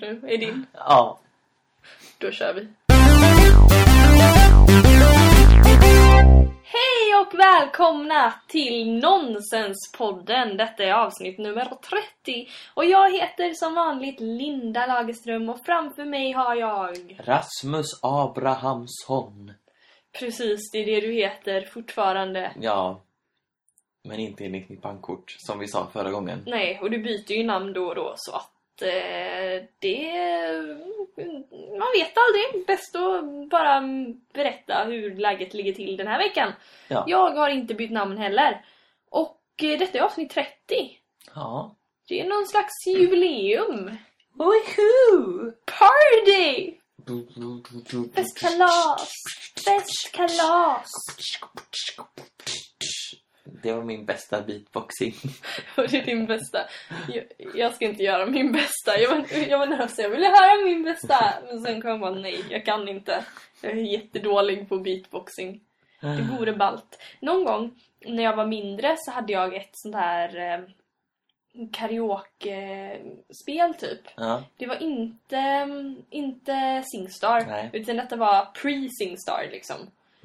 nu är din. Ja. Då kör vi. Hej och välkomna till Nonsenspodden. Detta är avsnitt nummer 30. Och jag heter som vanligt Linda Lagerström och framför mig har jag... Rasmus Abrahamsson. Precis, det är det du heter fortfarande. Ja. Men inte enligt mitt bankkort, som vi sa förra gången. Nej, och du byter ju namn då och då så att eh, det... Man vet aldrig. Bäst att bara berätta hur läget ligger till den här veckan. Ja. Jag har inte bytt namn heller. Och eh, detta är avsnitt 30. Ja. Det är någon slags jubileum. Woho! Party! Festkalas! Festkalas! Det var min bästa beatboxing. Och det är din bästa. Jag, jag ska inte göra min bästa. Jag var, jag var nervös. Jag ville höra min bästa. Men sen kom jag bara, nej, jag kan inte. Jag är jättedålig på beatboxing. Det vore ballt. Någon gång när jag var mindre så hade jag ett sånt här eh, karaoke-spel typ. Ja. Det var inte, inte Singstar. Nej. Utan detta var pre-Singstar liksom.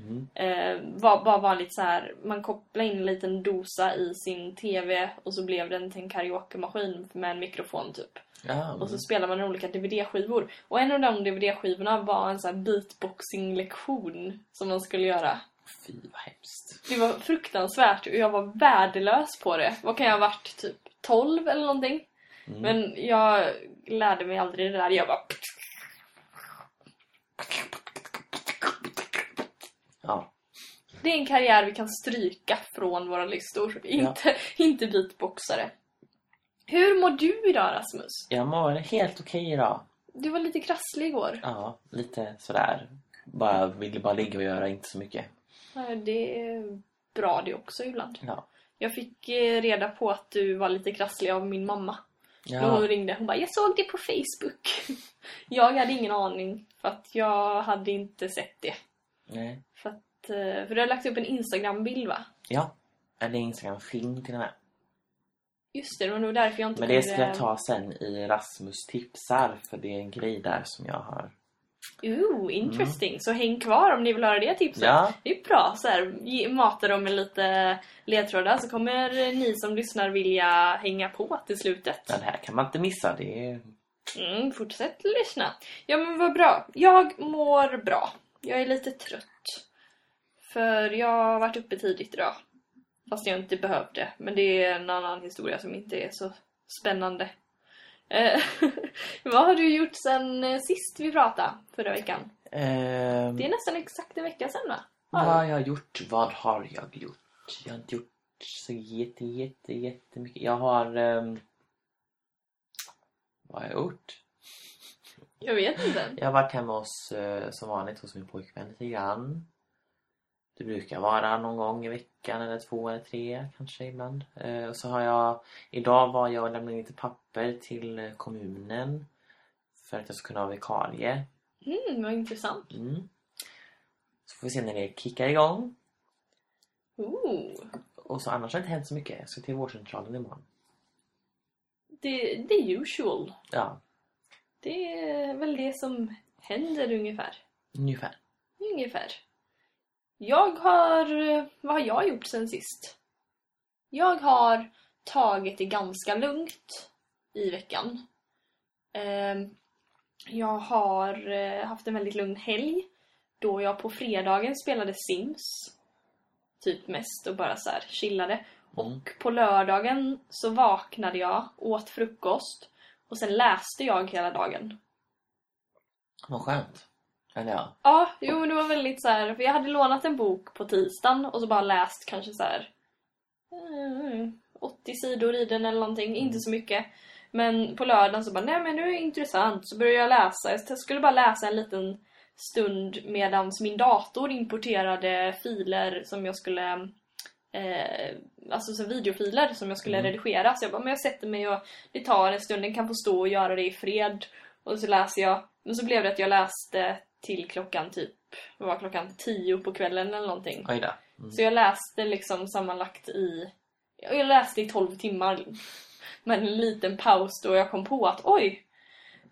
Mm. Eh, var bara vanligt så här. Man kopplade in en liten dosa i sin TV och så blev den till en karaoke-maskin med en mikrofon typ. Ja. Och så spelade man olika DVD-skivor. Och en av de DVD-skivorna var en så här beatboxing-lektion som man skulle göra. Fy vad hemskt. Det var fruktansvärt och jag var värdelös på det. Vad kan jag ha varit? Typ 12 eller någonting? Mm. Men jag lärde mig aldrig det där. Jag bara... Ja. Det är en karriär vi kan stryka från våra listor. Inte, inte beatboxare. Hur mår du idag Rasmus? Jag mår helt okej idag. Du var lite krasslig igår. Ja, lite sådär. Bara ville bara ligga och göra inte så mycket. Ja, Det är bra det också ibland. Ja. Jag fick eh, reda på att du var lite krasslig av min mamma. Då hon Ja. ringde. Hon bara, jag såg det på Facebook. Jag hade ingen aning. För att jag hade inte sett det. Nej. Att... eh, För du har lagt upp en Instagram-bild va? Ja. Eller Instagram-film till och med. Just det, det var nog därför jag inte Men det kunde... ska jag ta sen i Rasmus tipsar. För det är en grej där som jag har. Ooh, interesting. Så häng kvar om ni vill höra det tipset. Ja. Det är bra. Så här, mata dem med lite ledtrådar så kommer ni som lyssnar vilja hänga på till slutet. Ja, det här kan man inte missa. Det är... Mm, fortsätt lyssna. Ja men vad bra. Jag mår bra. Jag är lite trött. För jag har varit uppe tidigt idag. Fast jag inte behövde. Men det är en annan historia som inte är så spännande. Eh, vad har du gjort sen eh, sist vi pratade förra veckan? Ehm, Det är nästan exakt en vecka sedan va? Vad har jag gjort? Vad har jag gjort? Jag har inte gjort så jätte, jätte, jättemycket. Jag har... ehm, vad har jag gjort? Jag vet inte. Jag har varit hemma hos, eh, som vanligt hos min pojkvän lite grann. Det brukar vara någon gång i veckan eller två eller tre kanske ibland. Eh, och så har jag... Idag var jag och lämnade lite papper till kommunen. För att jag ska kunna ha vikarie. Mm, vad intressant. Mm. Så får vi se när det kickar igång. Ooh. Och så annars har det inte hänt så mycket. Jag ska till vårdcentralen imorgon. Det, det är usual. Ja, Det är väl det som händer ungefär. ungefär. Ungefär. Jag har... Vad har jag gjort sen sist? Jag har tagit det ganska lugnt i veckan. Ehm, Jag har eh, haft en väldigt lugn helg. Då jag på fredagen spelade Sims. Typ mest och bara så här chillade. Mm. Och på lördagen så vaknade jag, åt frukost och sen läste jag hela dagen. Vad skönt. Ja. Ja, jo men det var väldigt så här, för jag hade lånat en bok på tisdagen och så bara läst kanske så här mm, 80 sidor i den eller någonting, inte så mycket. Men på lördagen så bara, nej men nu är det intressant, så började jag läsa. Jag skulle bara läsa en liten stund medan min dator importerade filer som jag skulle eh, alltså så videofiler som jag skulle Mm. redigera. Så jag bara, men jag sätter mig och det tar en stund, den kan få stå och göra det i fred. Och så läser jag. Men så blev det att jag läste till klockan typ, vad var klockan? Tio på kvällen eller någonting. Oj då. Mm. Så jag läste liksom sammanlagt i, jag läste i 12 timmar. Men en liten paus då jag kom på att oj,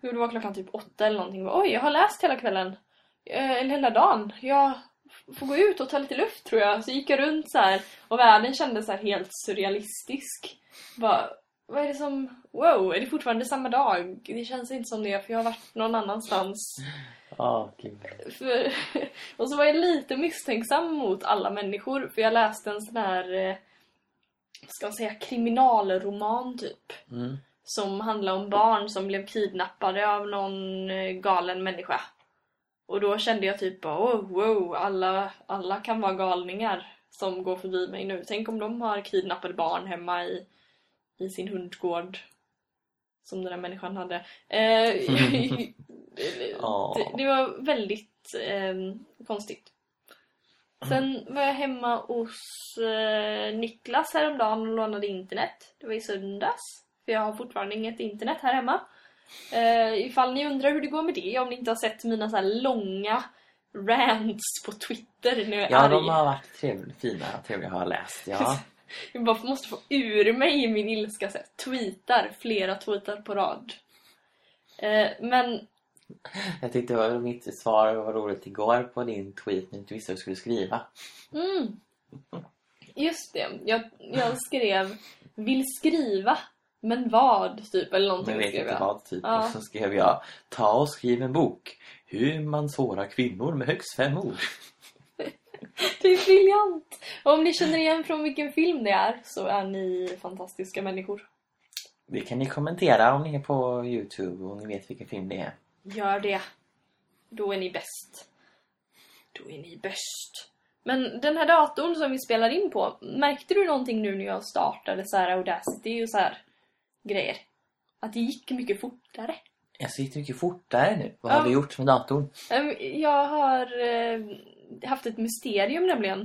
det var klockan typ åtta eller någonting. Oj, jag har läst hela kvällen. Eh, Eller hela dagen. Jag får gå ut och ta lite luft tror jag. Så gick jag runt så här och världen kändes så helt surrealistisk. Bara, vad är det som... Wow, är det fortfarande samma dag? Det känns inte som det för jag har varit någon annanstans. Åh, gud. För, och så var jag lite misstänksam mot alla människor för jag läste en sån här, eh, ska man säga, kriminalroman typ. Mm. Som handlar om barn som blev kidnappade av någon eh, galen människa. Och då kände jag typ oh, wow, alla, alla kan vara galningar som går förbi mig nu. Tänk om de har kidnappade barn hemma i, i sin hundgård. Som den där människan hade. Eh, det, det var väldigt eh, konstigt. Sen var jag hemma hos eh, Niklas häromdagen och lånade internet. Det var i söndags. För jag har fortfarande inget internet här hemma. Eh, ifall ni undrar hur det går med det, om ni inte har sett mina så långa rants på Twitter när jag är Ja, arg. de har varit trevliga, fina trevliga har jag läst. Ja. Jag bara måste få ur mig min ilska. Så här, tweetar, flera tweetar på rad. Eh, men Jag tyckte det var mitt svar var roligt igår på din tweet när du inte visste vad du skulle skriva. Mm. Just det. Jag, jag skrev vill skriva, men vad? Typ, eller någonting Men vet skrev inte jag. vad typ. Ja. Och så skrev jag Ta och skriv en bok. Hur man sårar kvinnor med högst fem ord. Det är briljant! Och om ni känner igen från vilken film det är så är ni fantastiska människor. Det kan ni kommentera om ni är på Youtube och ni vet vilken film det är. Gör det. Då är ni bäst. Då är ni bäst. Men den här datorn som vi spelar in på, märkte du någonting nu när jag startade så här Audacity och så här grejer? Att det gick mycket fortare. Jag gick mycket fortare nu. Vad Ja. har du gjort med datorn? Ehm, Jag har eh, haft ett mysterium nämligen.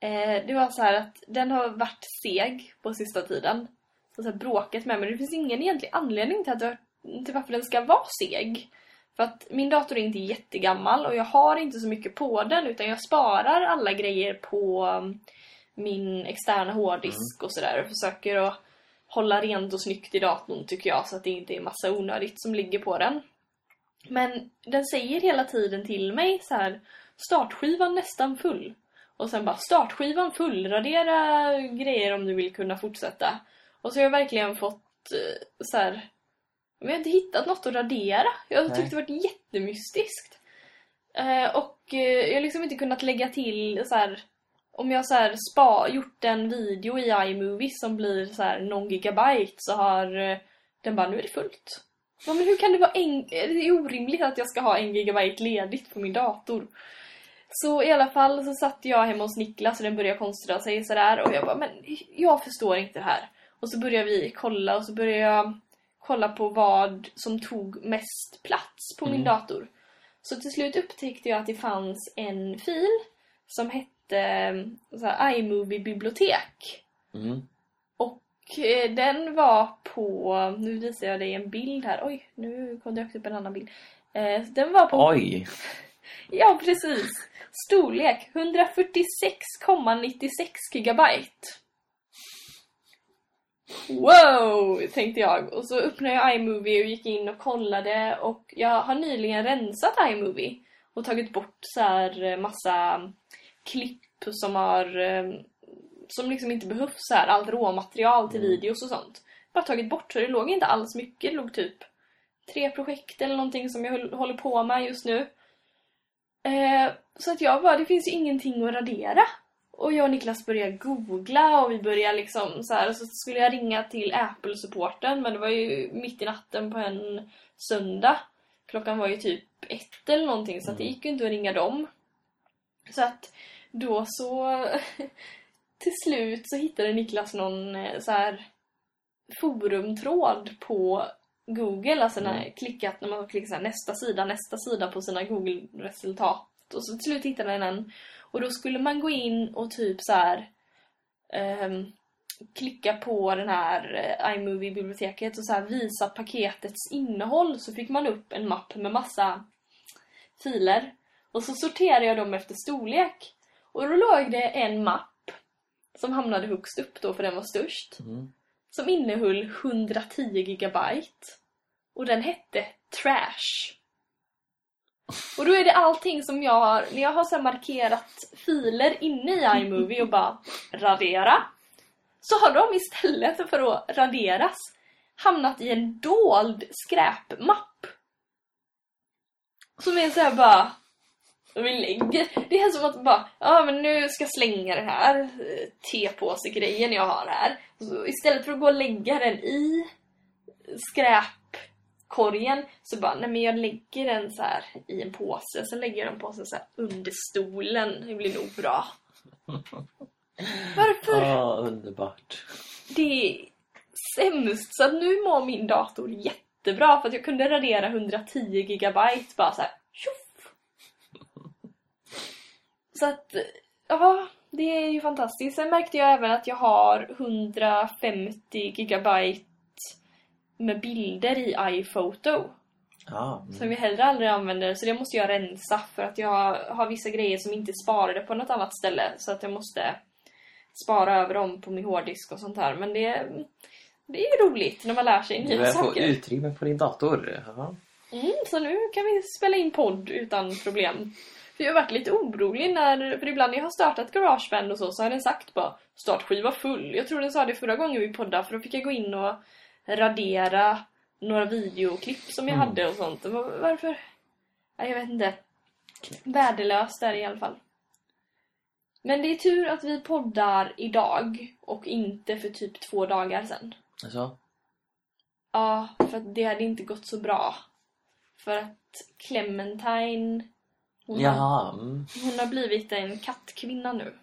Eh, det var så här att den har varit seg på sista tiden. Och så här bråkat med mig. Det finns ingen egentlig anledning till, att jag, till varför den ska vara seg. För att min dator är inte jättegammal och jag har inte så mycket på den utan jag sparar alla grejer på um, min externa hårddisk och sådär och försöker att hålla rent och snyggt i datorn tycker jag så att det inte är massa onödigt som ligger på den. Men den säger hela tiden till mig så här startskivan nästan full. Och sen bara startskivan full, radera grejer om du vill kunna fortsätta. Och så har jag verkligen fått eh, så här men jag har inte hittat något att radera. Jag har Nej. det varit jättemystiskt. Eh, och eh, jag har liksom inte kunnat lägga till så här om jag så här spa, gjort en video i iMovie som blir så här någon gigabyte så har eh, den bara nu är det fullt. Ja, men hur kan det vara en, det är orimligt att jag ska ha en gigabyte ledigt på min dator. Så i alla fall så satt jag hemma hos Niklas och den började konstra sig sådär och jag bara men jag förstår inte det här. Och så började vi kolla och så började jag kolla på vad som tog mest plats på min Mm. dator. Så till slut upptäckte jag att det fanns en fil som hette iMovie-bibliotek. Mm. Och eh, den var på, nu visar jag dig en bild här, oj nu kom det upp en annan bild. Eh, den var på, Oj! Ja precis, storlek 146,96 gigabyte. Wow, tänkte jag. Och så öppnade jag iMovie och gick in och kollade och jag har nyligen rensat iMovie och tagit bort så här eh, massa klipp som har eh, som liksom inte behövs så här allt råmaterial till Mm. videos och sånt. Bara tagit bort så det låg inte alls mycket, det låg typ tre projekt eller någonting som jag håll- håller på med just nu. Så att jag bara, det finns ju ingenting att radera. Och jag och Niklas började googla och vi började liksom så här, och så skulle jag ringa till Apple-supporten men det var ju mitt i natten på en söndag. Klockan var ju typ ett eller någonting så att det Mm. gick ju inte att ringa dem. Så att då så till slut så hittade Niklas någon eh, så här forumtråd på Google, alltså när Mm. klickat när man klickar så här, nästa sida, nästa sida på sina Google-resultat. Och så till slut hittade den. Och då skulle man gå in och typ så här ehm, klicka på den här eh, iMovie-biblioteket och så här visa paketets innehåll så fick man upp en mapp med massa filer. Och så sorterade jag dem efter storlek. Och då låg det en mapp som hamnade högst upp då för den var störst Mm. som innehöll 110 gigabyte. Och den hette trash. Och då är det allting som jag har, när jag har så markerat filer inne i iMovie och bara radera. Så har de istället för att raderas hamnat i en dold skräpmapp. Som är så här bara... Det är som att bara, ja men nu ska jag slänga den här eh, tepåsegrejen jag har här. Så istället för att gå och lägga den i skräpkorgen så bara, nej men jag lägger den så här i en påse. Sen lägger jag den påsen så här under stolen. Det blir nog bra. Varför? Ja, underbart. Det är sämst. Så att nu mår min dator jättebra för att jag kunde radera 110 gigabyte bara så här. Tjoff! Så att, ja, det är ju fantastiskt. Sen märkte jag även att jag har 150 gigabyte med bilder i iPhoto. Som mm. vi heller aldrig använder, så det måste jag rensa för att jag har vissa grejer som inte är sparade på något annat ställe. Så att jag måste spara över dem på min hårddisk och sånt här. Men det, det är ju roligt när man lär sig du nya börjar få saker. utrymme på din dator. Ja. Mm, så nu kan vi spela in podd utan problem. För jag har varit lite orolig när, för ibland när jag har startat Garageband och så, så har den sagt bara startskiva full. Jag tror den sa det förra gången vi poddade, för då fick jag gå in och radera några videoklipp som jag Mm. hade och sånt. Varför? Nej, jag vet inte. Värdelöst är det i alla fall. Men det är tur att vi poddar idag och inte för typ två dagar sedan. Alltså, Ja, för att det hade inte gått så bra. För att Clementine... Hon, jaha. Mm. hon har blivit en kattkvinna nu.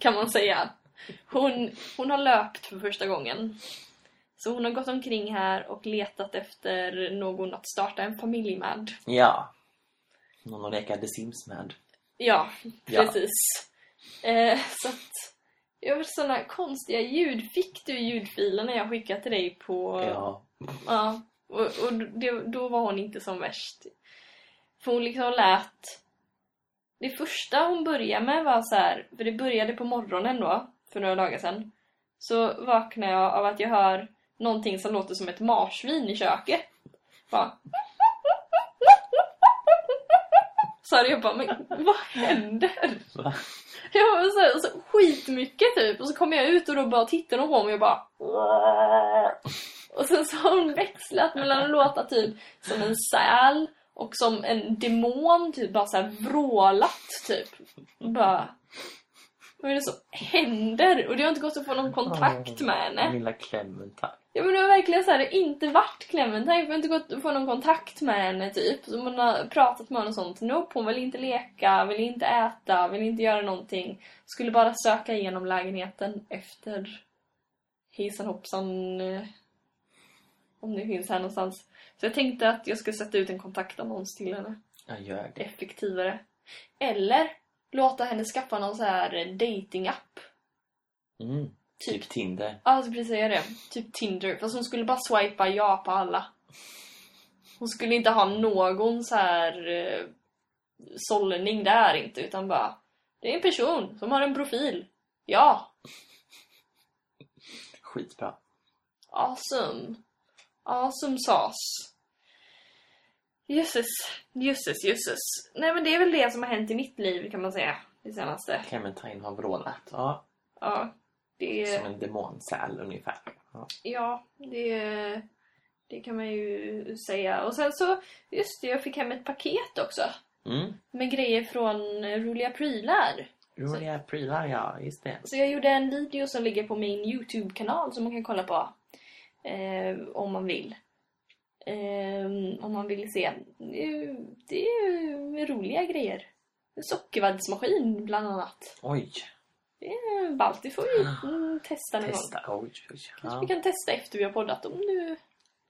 Kan man säga. Hon, hon har löpt för första gången. Så hon har gått omkring här och letat efter någon att starta en familj med. Ja. Någon att leka The Sims med. Ja, Ja. precis. Eh, så att... Jag har såna konstiga ljud. Fick du ljudfilerna jag skickade till dig på... Ja. Ja, och, och det, då var hon inte som värst. För hon liksom lät... Det första hon började med var så här, för det började på morgonen då, för några dagar sedan. Så vaknade jag av att jag hör någonting som låter som ett marsvin i köket. Bara... Så hade jag bara, men vad händer? Va? Jag var så, här, så skitmycket typ. Och så kom jag ut och då bara tittade hon på mig och bara... Och sen så har hon växlat mellan att låta typ som en säl och som en demon, typ bara så här vrålat typ. Bara... Vad är det som händer? Och det har inte gått att få någon kontakt med henne. Lilla Clementine. Ja men det har verkligen så här, inte varit Clementine, för det har inte gått att få någon kontakt med henne typ. Så man har pratat med henne och sånt. Nope, hon vill inte leka, vill inte äta, vill inte göra någonting. Skulle bara söka igenom lägenheten efter hejsan hoppsan. eh, Om det finns här någonstans. Så jag tänkte att jag ska sätta ut en kontaktannons till henne. Jag gör det. Effektivare. Eller låta henne skaffa någon så här datingapp. Mm. Typ Typ Tinder. Ja, skulle precis säga det. Typ Tinder. Fast hon skulle bara swipa ja på alla. Hon skulle inte ha någon så här eh, sållning där inte, utan bara det är en person som har en profil. Ja, Skitbra. awesome. Awesome sauce. Jösses, jösses, jösses. Nej men det är väl det som har hänt i mitt liv kan man säga. Det senaste. Clementine har vrålat. Ja. Ja, det är... Som en demonsäl ungefär. Ja. Ja, det, det kan man ju säga. Och sen så, just det, jag fick hem ett paket också. Mm. Med grejer från Roliga Prylar. Roliga prylar, ja. Just det. Så jag gjorde en video som ligger på min YouTube-kanal som man kan kolla på. Eh, om man vill. Eh, om man vill se. Det är ju, det är ju roliga grejer. En sockervaddsmaskin bland annat. Oj. Det är ballt. Det får vi mm, testa någon gång. Testa. Oj, oj. Kanske Ja. vi kan testa efter vi har poddat om du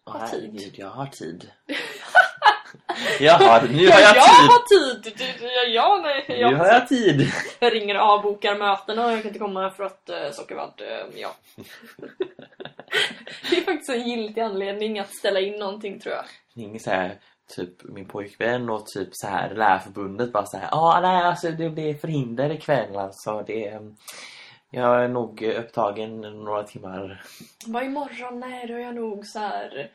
Åh, har tid. herregud, jag har tid. jag har, nu har Ja, jag jag tid! har tid! Du- Ja, ja, nej, jag, Nu har jag tid! jag ringer och avbokar möten och jag kan inte komma för att uh, sockervadd, eh, ja. det är faktiskt en giltig anledning att ställa in någonting tror jag. Ingen så här, typ min pojkvän och typ så här lärarförbundet bara så här. Ja, ah, nej alltså det blir förhinder ikväll alltså. Det är, jag är nog upptagen några timmar. Bara imorgon, nej då är jag nog så här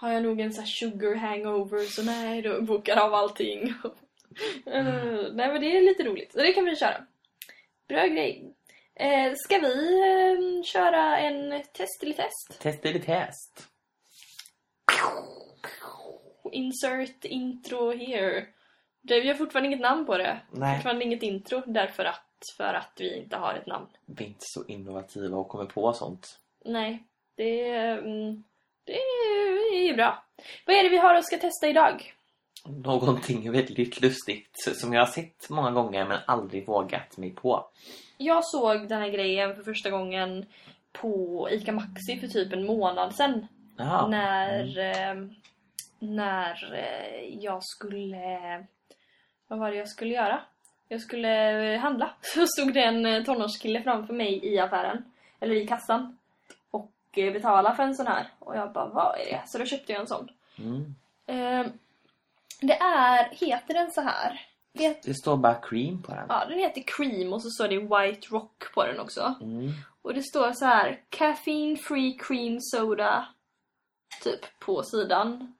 har jag nog en sån här sugar hangover så nej, då bokar av allting. Eh, nej men det är lite roligt, så det kan vi köra. Bra grej. Eh, ska vi eh, köra en test eller test? Test eller test? Insert intro here. Det, vi har fortfarande inget namn på det. Nej. Fortfarande inget intro därför att, för att vi inte har ett namn. Vi är inte så innovativa och kommer på sånt. Nej, det, mm, det är bra. Vad är det vi har och ska testa idag? Någonting väldigt lustigt som jag har sett många gånger men aldrig vågat mig på. Jag såg den här grejen för första gången på ICA Maxi för typ en månad sedan. Jaha. När, eh, när eh, jag skulle... Vad var det jag skulle göra? Jag skulle handla. Så stod det en eh, tonårskille framför mig i affären. Eller i kassan. Och betala för en sån här. Och jag bara, vad är det? Så då köpte jag en sån. Mm. Det är, heter den så här? Het, Det står bara cream på den. ja, den heter Cream och så står det White Rock på den också. Mm. Och det står så här Caffeine free cream soda Typ på sidan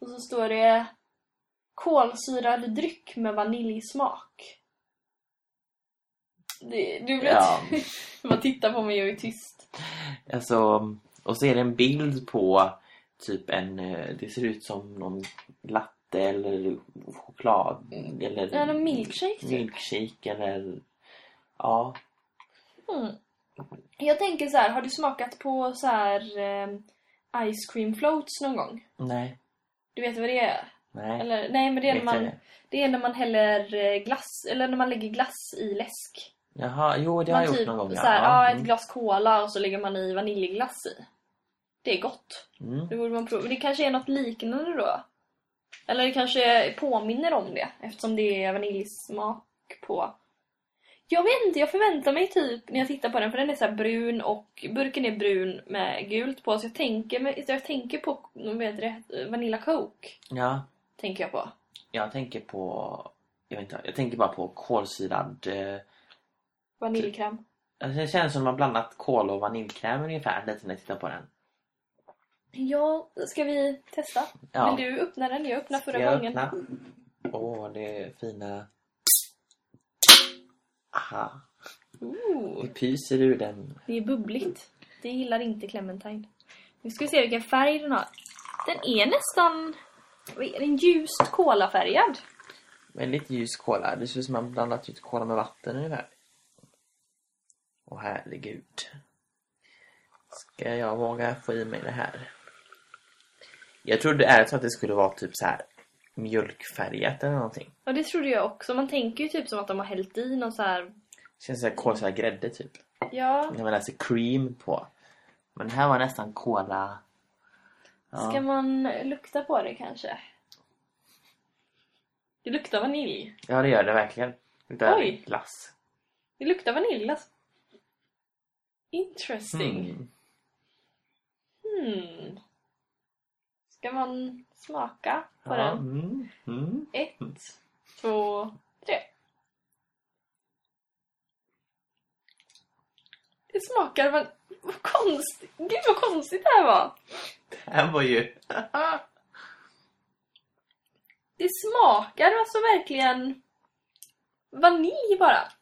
Och så står det Kolsyrad dryck med vaniljsmak det, Du blev Ja. Bara tittar på mig och är tyst Alltså, och så är det en bild på typ en, eh, det ser ut som någon latte eller choklad eller Ja, någon milkshake typ. milkshake eller ja, mm. Jag tänker så här, har du smakat på så här eh, Ice cream floats någon gång? nej, Du vet vad det är? nej. Eller, nej men det är när man det? Det är när man häller eh, glass, eller när man lägger glass i läsk. Jaha, jo det har man jag typ gjort någon gång. så här, ja, ett Mm. glas cola och så lägger man i vaniljglass i. Det är gott. Mm. Det borde man prova. Det kanske är något liknande då. Eller det kanske påminner om det eftersom det är vaniljsmak på. Jag vet inte, jag förväntar mig typ när jag tittar på den för den är så brun och burken är brun med gult på så jag tänker, jag tänker på vad heter det, Vanilla Coke. Ja, Tänker jag på. jag tänker på, jag vet inte, jag tänker bara på kolsyrad, eh, Vaniljkräm. alltså det känns som att man blandat kol och vaniljkräm ungefär lite när jag tittar på den. Ja, ska vi testa? Ja. Vill du öppna den? Jag öppnade förra jag gången. Åh, det är fina... Aha, Ooh, det pyser ur den. det är bubbligt. Det gillar inte Clementine. Nu ska vi se vilken färg den har. Den är nästan... Är den? Ljust kolafärgad. Väldigt ljus kola. Det ser ut som att man blandat ut kola med vatten ungefär. Åh herregud. Ska jag våga få i mig det här? Jag trodde ärligt att det skulle vara typ så här mjölkfärgat eller någonting. Ja, det trodde jag också. Man tänker ju typ som att de har hällt i någon så här... Känns som kolsyrad grädde typ. Ja, När man läser cream på. Men det här var nästan kola. Ja. ska man lukta på det kanske? Det luktar vanilj. ja, det gör det verkligen. Det är glass. Det luktar vaniljglass. Interesting. Mm. Hmm. Ska man smaka på Ja, den? mm, mm. Ett, två, tre. Det smakar... Vad konstigt. Gud vad konstigt det här var. Det här var ju... Det smakar alltså verkligen vanilj bara.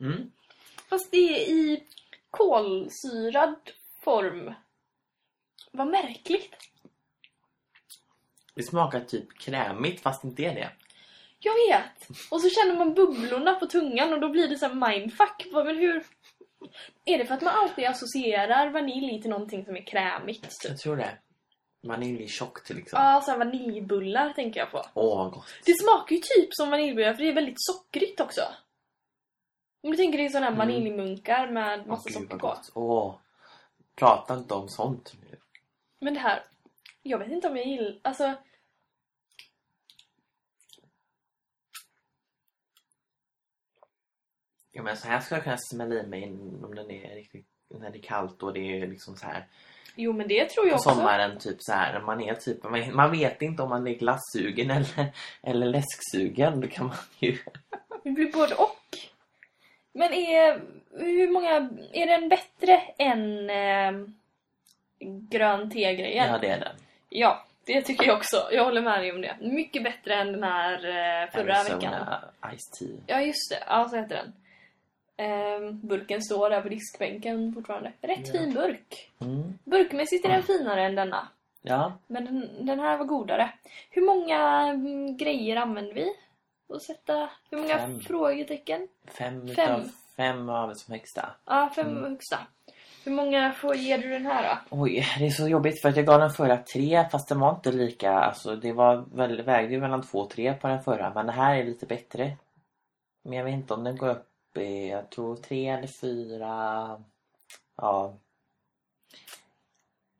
Mm. Fast det är i kolsyrad form. Vad märkligt. Det smakar typ krämigt fast inte är det. Jag vet. Och så känner man bubblorna på tungan och då blir det så mindfuck. Men hur... Är det för att man alltid associerar vanilj till någonting som är krämigt? Typ? Jag tror det. Vaniljtjockt liksom. Ja, så här vaniljbullar tänker jag på. Åh, gott. Det smakar ju typ som vaniljbullar för det är väldigt sockrigt också. Om du tänker dig sådana här Mm. vaniljmunkar med massa socker på. Åh. Prata inte om sånt nu. Men det här... Jag vet inte om jag gillar... Alltså... Ja, men så här ska jag kunna smälla i mig om den är riktigt... När det är kallt och det är liksom så här Jo, men det tror jag på också. sommaren typ så här man är typ man, vet inte om man är glassugen eller eller läsksugen då kan man ju Det blir både och. Men är... Hur många... Är den bättre än... Eh, grön te-grejen? ja det är den. Ja, det tycker jag också. Jag håller med dig om det. Mycket bättre än den här eh, förra Arizona veckan. Ice Tea. Ja, just det. Ja, så heter den. Ehm, burken står där på diskbänken fortfarande. Rätt Ja. fin burk. Mm. Burkmässigt är den finare än denna. Ja, Men den, den här var godare. Hur många mm, grejer använder vi? Och sätta... Hur många Fem. frågetecken? fem, Fem. utav fem vi som högsta. Ja, fem Mm. högsta. Hur många får, ger du den här då? Oj, det är så jobbigt för att jag gav den förra tre fast den var inte lika, alltså det var väl, vägde mellan två och tre på den förra men det här är lite bättre. Men jag vet inte om den går upp i, jag tror tre eller fyra. Ja.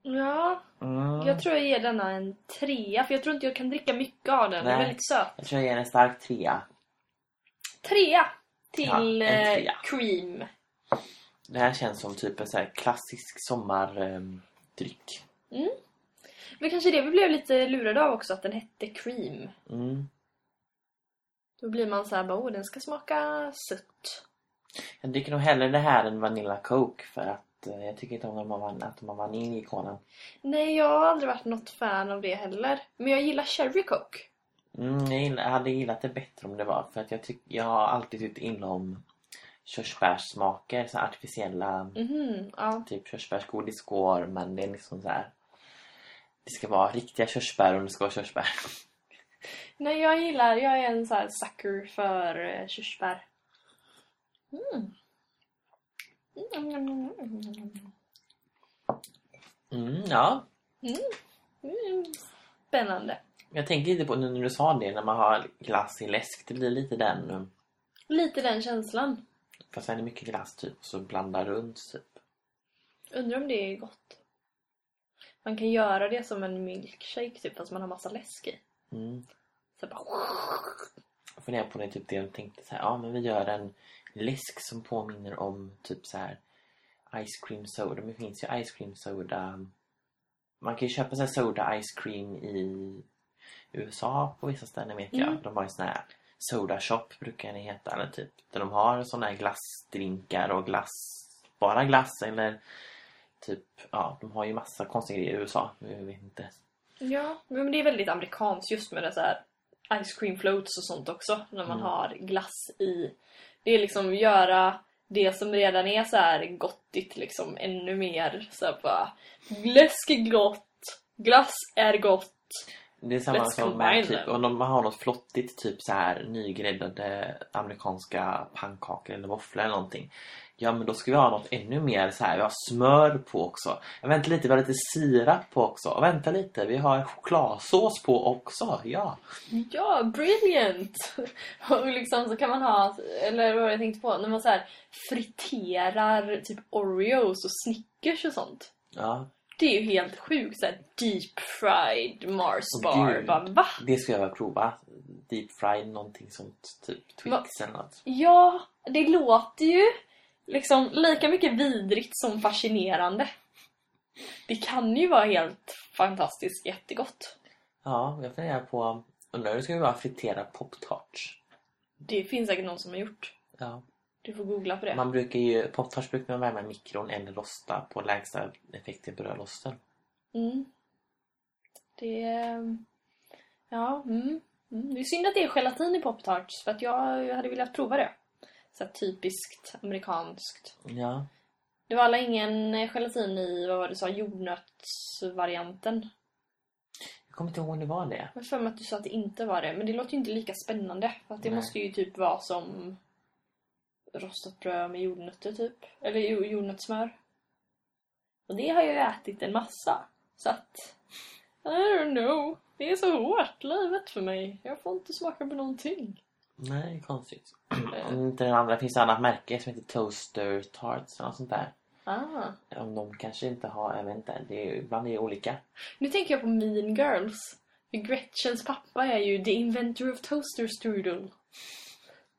Ja, Mm. jag tror jag ger denna en trea. För jag tror inte jag kan dricka mycket av den. Den är Nej. väldigt söt. Jag tror jag ger en stark trea. Trea till Ja, eh, trea. cream. Det här känns som typ en så här klassisk sommardryck. Men kanske det vi blev lite lurade av också, att den hette cream. Mm. Då blir man så här, bara, den ska smaka sött. Jag dricker nog hellre det här än Vanilla Coke för att eh, jag tycker inte om att de har att de har vanilj i kolan. Nej, jag har aldrig varit något fan av det heller. Men jag gillar cherry coke. Mm, jag, gillar, jag hade gillat det bättre om det var för att jag, tyck, jag har alltid tyckt illa om körsbärssmaker, så artificiella Mhm, ja. typ körsbärsgodis går men det är liksom så här. Det ska vara riktiga körsbär om det ska vara körsbär. Nej, jag gillar, jag är en så här sucker för uh, körsbär. Mm. Mm. Mm, ja. Mm. Spännande. Jag tänker lite på nu när du sa det när man har glass i läsk. Det blir lite den. eh, Lite den känslan. Fast sen är det mycket glass typ så blandar runt typ. Undrar om det är gott. Man kan göra det som en milkshake typ, fast man har massa läsk i. Mm. Så bara... Jag funderar på det typ det jag tänkte så här. Ja men vi gör en läsk som påminner om typ så här ice cream soda. Men det finns ju ice cream soda. Man kan ju köpa så här soda ice cream i USA på vissa ställen vet jag. Mm. De har ju sån här soda shop brukar det heta. Eller typ där de har såna här glassdrinkar och glass. Bara glass eller typ ja de har ju massa konstiga grejer i USA. Jag vet inte. Ja, men det är väldigt amerikanskt just med det så här ice cream floats och sånt också. När man Mm. har glass i. Det är liksom göra det som redan är så här gottigt liksom ännu mer så här bara läsk är gott, glass är gott. Det är samma Let's som med typ, om de har något flottigt, typ så här nygräddade amerikanska pannkakor eller våfflor eller någonting. Ja men då ska vi ha något ännu mer så här. vi har smör på också. Jag väntar lite, vi har lite sirap på också. Och vänta lite, vi har chokladsås på också. Ja. Ja, brilliant! Och liksom så kan man ha, eller vad jag tänkte på, när man så här friterar typ Oreos och Snickers och sånt. ja. Det är ju helt sjukt såhär deep fried Mars bar. gud. Bara, va? Det ska jag väl prova. Deep fried någonting sånt. Typ Twix Va? eller något. Ja, det låter ju liksom lika mycket vidrigt som fascinerande. Det kan ju vara helt fantastiskt jättegott. Ja, jag funderar på, undrar hur det ska vara fritera pop-tarts. Det finns säkert någon som har gjort. Ja. Du får googla på det. Man brukar ju, pop-tarts brukar man värma i mikron eller rosta på lägsta effekt i brödrosten. Mm. Det... Ja, mm. Mm. Det är synd att det är gelatin i Pop-Tarts för att jag hade velat prova det. Så typiskt amerikanskt. Ja. Det var alla ingen gelatin i, vad var det du sa, jordnötsvarianten. Jag kommer inte ihåg om det var det. Jag för mig att du sa att det inte var det, men det låter ju inte lika spännande. För att det Nej. måste ju typ vara som rostat bröd med jordnötter typ. Eller jo- jordnötssmör. Och det har jag ju ätit en massa. Så att, I don't know. Det är så hårt, livet för mig. Jag får inte smaka på någonting. Nej, konstigt. Eh, Om inte den andra finns det annat märke som heter Toaster Tarts eller något sånt där. ah. Om de kanske inte har, jag vet inte. Det är, ibland är det olika. Nu tänker jag på Mean Girls. För Gretchens pappa är ju the inventor of toaster strudel.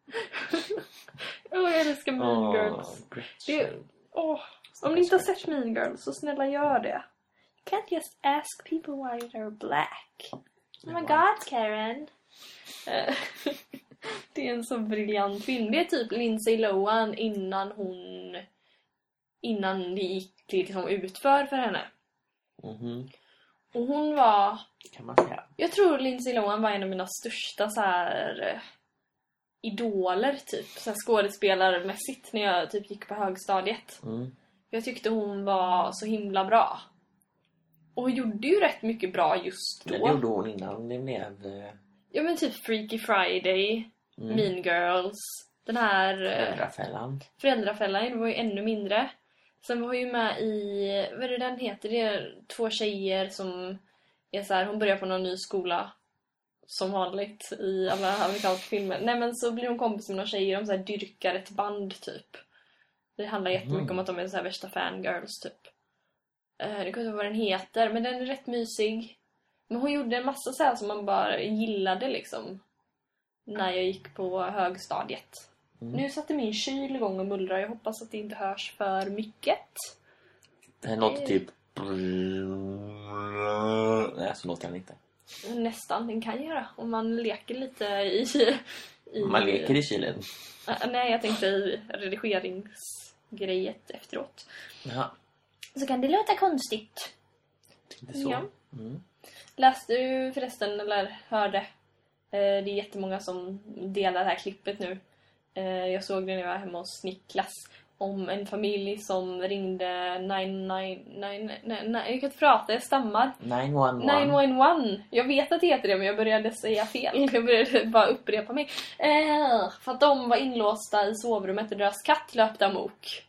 Åh, jag älskar Mean Åh, Girls. Det, åh, om ni inte har sett Mean Girls så snälla gör det. You can't just ask people why they're black. Oh my god, Karen. Det är en så briljant film. Det är typ Lindsay Lohan innan hon... Innan det gick liksom utför för henne. Mhm. Och hon var... kan man säga. Jag tror Lindsay Lohan var en av mina största så här eh, idoler typ. Så här skådespelarmässigt när jag typ gick på högstadiet. Mm. Jag tyckte hon var så himla bra. Och hon gjorde ju rätt mycket bra just Det då. gjorde hon innan det blev... eh, Ja men typ Freaky Friday, Mm. Mean Girls, den här eh, Föräldrafällan. Föräldrafällan var ju ännu mindre. Sen var hon ju med i, vad är det den heter? Det är två tjejer som är så här, hon börjar på någon ny skola. Som vanligt i alla amerikanska filmer. Nej men så blir hon kompis med några tjejer, de så här dyrkar ett band typ. Det handlar jättemycket Mhm. om att de är så här värsta fangirls typ. Eh, Det kommer inte ihåg vad den heter, men den är rätt mysig. Men hon gjorde en massa så här som man bara gillade liksom. När jag gick på högstadiet. Mm. Nu satte min kyl igång och mullrar. Jag hoppas att det inte hörs för mycket. Den låter typ... Nej, så låter den inte. Nästan, den kan göra. Om man leker lite i... i Man leker i kylen. Äh, nej, jag tänkte i redigeringsgrejet efteråt. Ja, Så kan det låta konstigt. inte så. Ja. Mm. Läste du förresten, eller hörde? Eh, det är jättemånga som delar det här klippet nu. Eh, jag såg det när jag var hemma hos Niklas. Om en familj som ringde 999... Jag kan inte prata, jag stammar. 911. 911. Jag vet att det heter det men jag började säga fel. Jag började bara upprepa mig. Eh, för att de var inlåsta i sovrummet och deras katt löpte amok.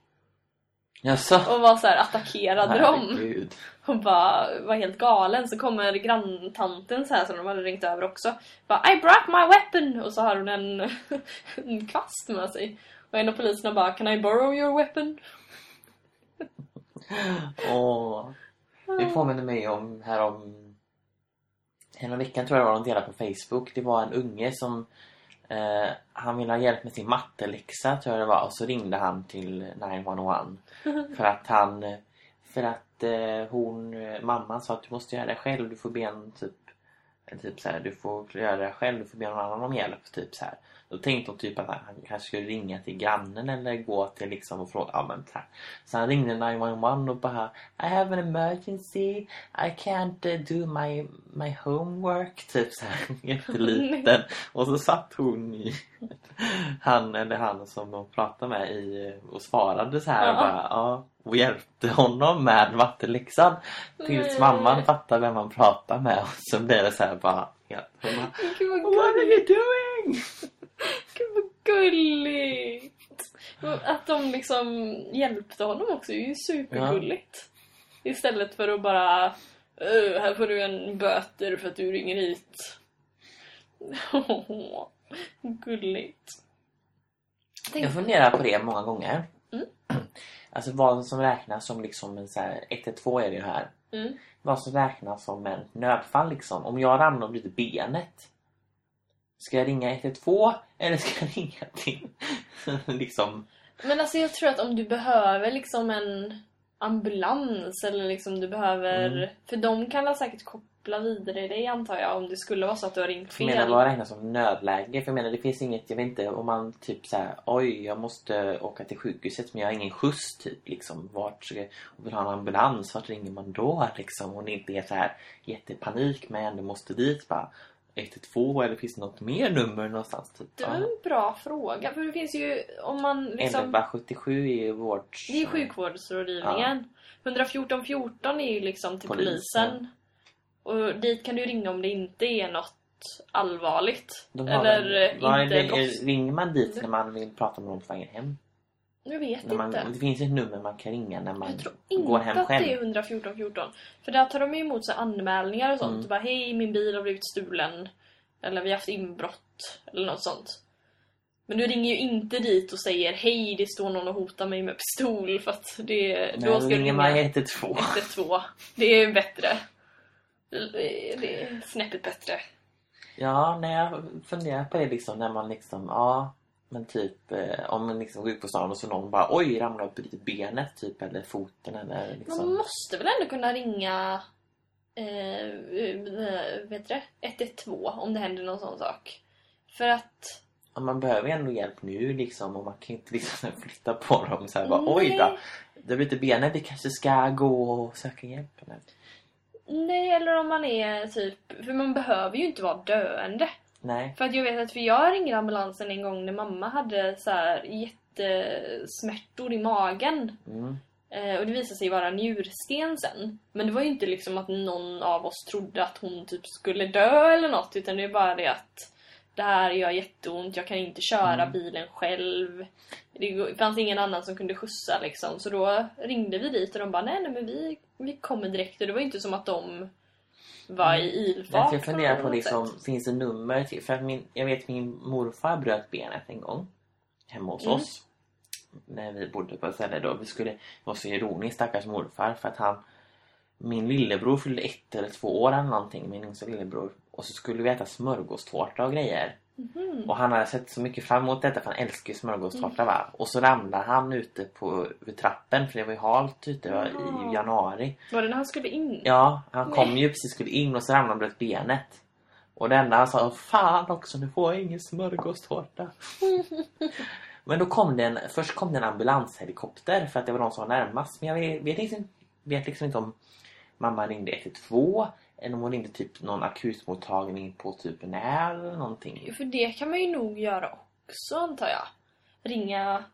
Jaså? Och var så här attackerade dem. Herregud. Och bara var helt galen. Så kommer granntanten så här som de hade ringt över också. Bara I brought my weapon! Och så har hon en, en kvast med sig. Och en av poliserna bara Can I borrow your weapon? Åh. Det påminner mig om här om Hela veckan tror jag det var de delade på Facebook. Det var en unge som eh, Han ville ha hjälp med sin matteläxa tror jag det var. Och så ringde han till 911. För att han För att eh, hon Mamman sa att du måste göra det själv. Du får be en typ en Typ så här, du får göra det själv, du får be någon annan om hjälp. Typ så här. Då tänkte hon typ att han kanske skulle ringa till grannen eller gå till liksom och fråga. Ja, men så, här. så han ringde 911 och bara I have an emergency. I can't uh, do my, my homework. Typ så här jätteliten. och så satt hon i han eller han som de pratade med i och svarade så här. Ja. Och, bara, ja, och hjälpte honom med matteläxan. Tills mamman fattar vem man pratar med. Och så blir det så här bara. Ja, hon bara, What are you doing? Gud vad gulligt! Att de liksom hjälpte honom också är ju supergulligt. Istället för att bara "Öh, här får du en böter för att du ringer hit. Gulligt. Tänk, Jag funderar på det många gånger. Mm. Alltså vad som räknas som liksom en så här 112 är det ju här. mm. Vad som räknas som en nödfall liksom. Om jag ramlar och bryter benet. Ska jag ringa 112 eller ska jag ringa till liksom Men alltså jag tror att om du behöver liksom en ambulans eller liksom du behöver... Mm. För de kan säkert koppla vidare dig antar jag om det skulle vara så att du har ringt Jag menar fel. vad räknas som nödläge? För jag menar det finns inget, jag vet inte om man typ så här, oj jag måste åka till sjukhuset men jag har ingen skjuts typ liksom. Vart ska jag, och vill ha en ambulans, vart ringer man då liksom? Om det inte är så här jättepanik men jag ändå måste dit bara. 112 eller finns det något mer nummer någonstans? Typ? Det var en bra fråga. För det finns ju om man liksom... 1177 är vårt... Det är sjukvårdsrådgivningen. 114 14 är ju liksom till polisen. Polisen. Och dit kan du ringa om det inte är något allvarligt. Eller är inte brotts... Ringer man dit när man vill prata med någon på vägen hem? Jag vet När man, inte. det finns ett nummer man kan ringa när man Jag tror går inte hem att själv. det är 114 14. För där tar de emot så anmälningar och sånt. Mm. Bara hej min bil har blivit stulen. Eller vi har haft inbrott. Eller något sånt. Men du ringer ju inte dit och säger hej det står någon och hotar mig med pistol. För att det, Nej, då ska du ringer man ringa 112. 112. Det är bättre. Det är snäppet bättre. Ja, när jag funderar på det liksom när man liksom, ja men typ eh, om man liksom går ut på stan och så någon bara oj ramlar och bryter benet typ eller foten eller Man liksom. måste väl ändå kunna ringa eh, vet du det? 112 om det händer någon sån sak. För att Ja, man behöver ju ändå hjälp nu liksom och man kan inte liksom flytta på dem så här bara oj då. Nej. Det bryter benet, vi kanske ska gå och söka hjälp eller? Nej, eller om man är typ... För man behöver ju inte vara döende. Nej. För att jag vet att för jag ringde ambulansen en gång när mamma hade så här jättesmärtor i magen. Mm. Eh, och det visade sig vara njursten sen. Men det var ju inte liksom att någon av oss trodde att hon typ skulle dö eller något. Utan det är bara det att det här gör jätteont, jag kan inte köra Mm. bilen själv. Det fanns ingen annan som kunde skjutsa liksom. Så då ringde vi dit och de bara nej, nej men vi, vi kommer direkt. Och det var ju inte som att de var i ilfart. Jag funderar på liksom, sätt. finns det nummer till? För att min, jag vet min morfar bröt benet en gång. Hemma hos Mm. oss. När vi bodde på ett ställe då. Vi skulle, det var så ironiskt stackars morfar för att han min lillebror fyllde ett eller två år eller någonting, min yngsta lillebror. Och så skulle vi äta smörgåstårta och grejer. Mhm. Och han hade sett så mycket fram emot detta för han älskar ju smörgåstårta va. Och så ramlade han ute på vid trappen för det var ju halt ute va, Jaha. i januari. Var det när han skulle in? Ja, han kom Nej. ju precis skulle in och så ramlade han bröt benet. Och det enda han sa Fan också, nu får jag ingen smörgåstårta. Men då kom det en, först kom det en ambulanshelikopter för att det var de som var närmast. Men jag vet, vet, liksom, vet liksom inte om mamma ringde 112 eller om hon ringde typ någon akutmottagning på typ när eller någonting. För det kan man ju nog göra också antar jag. Ringa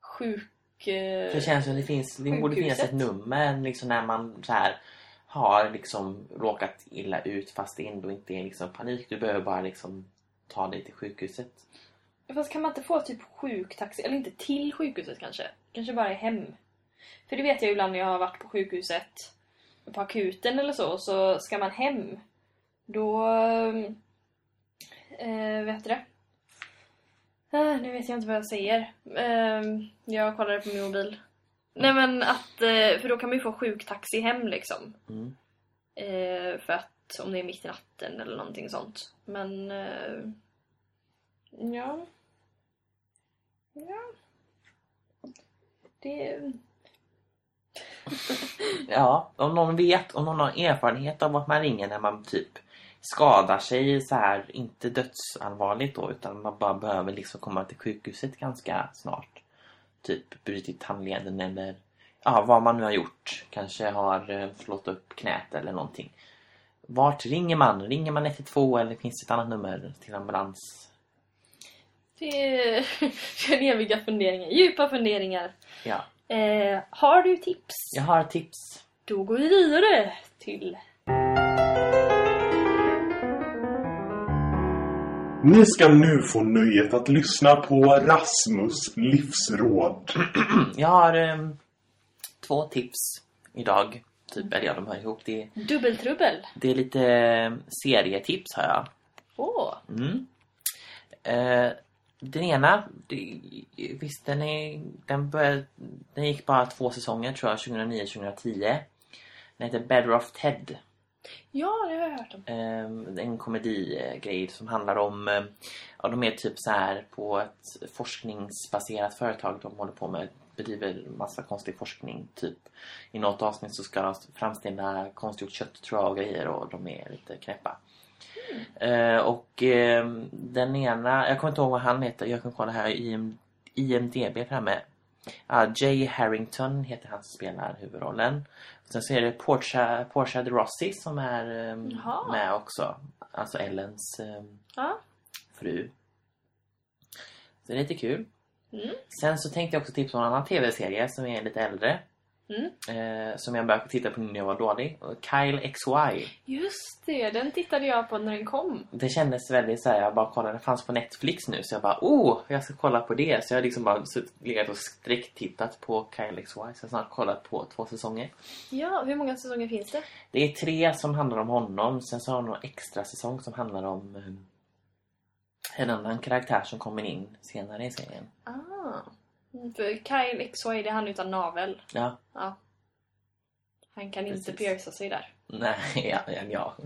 sjuk... eh, det känns som det finns, det borde finnas ett nummer liksom när man så här har liksom råkat illa ut fast det ändå inte är liksom panik. Du behöver bara liksom ta dig till sjukhuset. Fast kan man inte få typ sjuktaxi? Eller inte till sjukhuset kanske? Kanske bara hem. För det vet jag ibland när jag har varit på sjukhuset. På akuten eller så. Så ska man hem. Då... Eh, vet du det? Eh, nu vet jag inte vad jag säger. Eh, jag kollade på min mobil. Nej men att... Eh, för då kan man ju få sjuktaxi hem liksom. Mm. Eh, för att om det är mitt i natten eller någonting sånt. Men... Eh, ja. Ja. Det... Ja, om någon vet, om någon har erfarenhet av att man ringer när man typ skadar sig så här, inte dödsallvarligt då, utan man bara behöver liksom komma till sjukhuset ganska snart. Typ brutit handleden eller ja, vad man nu har gjort. Kanske har eh, slått upp knät eller någonting. Vart ringer man? Ringer man 112 eller finns det ett annat nummer till ambulans? Det är är eviga funderingar. Djupa funderingar. Ja, Eh, har du tips? jag har ett tips. Då går vi vidare till... Ni ska nu få nöjet att lyssna på Rasmus livsråd. Jag har eh, två tips idag. Typ, eller ja, de hör ihop. Det är Dubbeltrubbel. Det är lite eh, serietips har jag. Åh! Mm. Eh, den ena, visst den, är, den, började, den gick bara två säsonger tror jag, 2009-2010. Den heter Better of Ted. Ja, det har jag hört om. Eh, en komedigrej som handlar om, eh, ja de är typ så här på ett forskningsbaserat företag de håller på med bedriver massa konstig forskning typ. I något avsnitt så ska de framställa konstgjort kött tror jag och grejer och de är lite knäppa. Eh, och eh, den ena, jag kommer inte ihåg vad han heter, jag kan kolla här i IMDB framme. Uh, Jay Harrington heter han som spelar huvudrollen. Sen så är det Portia, Portia de Rossi som är ehm, Jaha. med också. Alltså Ellens ehm, Ja. fru. Så det är lite kul. Mm. Sen så tänkte jag också tipsa om en annan tv-serie som är lite äldre. Mm. Eh, som jag började titta på när jag var dålig. Kyle XY. Just det, den tittade jag på när den kom. Det kändes väldigt så här, jag bara kollade, det fanns på Netflix nu så jag bara oh, jag ska kolla på det. Så jag har liksom bara legat och sträcktittat på Kyle XY. Så jag har snart kollat på två säsonger. Ja, hur många säsonger finns det? Det är tre som handlar om honom. Sen så har de en extra säsong som handlar om eh, en annan karaktär som kommer in senare i serien. Ah. För Kyle XY, det är han utan navel. Ja, Ja. Han kan inte Precis. pierca sig där. nej, ja, ja, ja.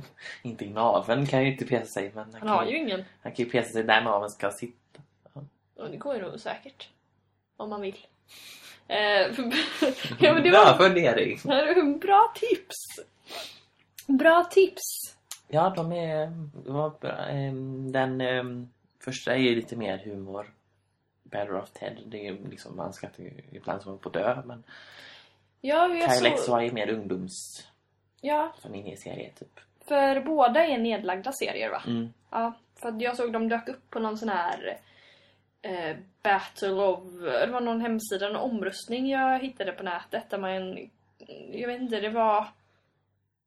Inte i naveln kan ju inte pesa sig. Men han, Han har kan, ju ingen. han kan ju pesa sig där naveln ska sitta. Och det går ju nog säkert. Om man vill. Eh, ja, men det Bra var fundering. bra tips. Bra tips. Ja, de är... bra. Ehm, Den ehm, första är ju lite mer humor. Better of Ted. Det är liksom, man skrattar ju ibland som på dö. Men Ja, Kyle så... XY är mer ungdoms... Ja, Som in i serie typ. för båda är nedlagda serier va? Mm. Ja, för jag såg de dök upp på någon sån här eh, Battle of... Det var någon hemsida, en omröstning jag hittade på nätet där man... Jag vet inte, det var...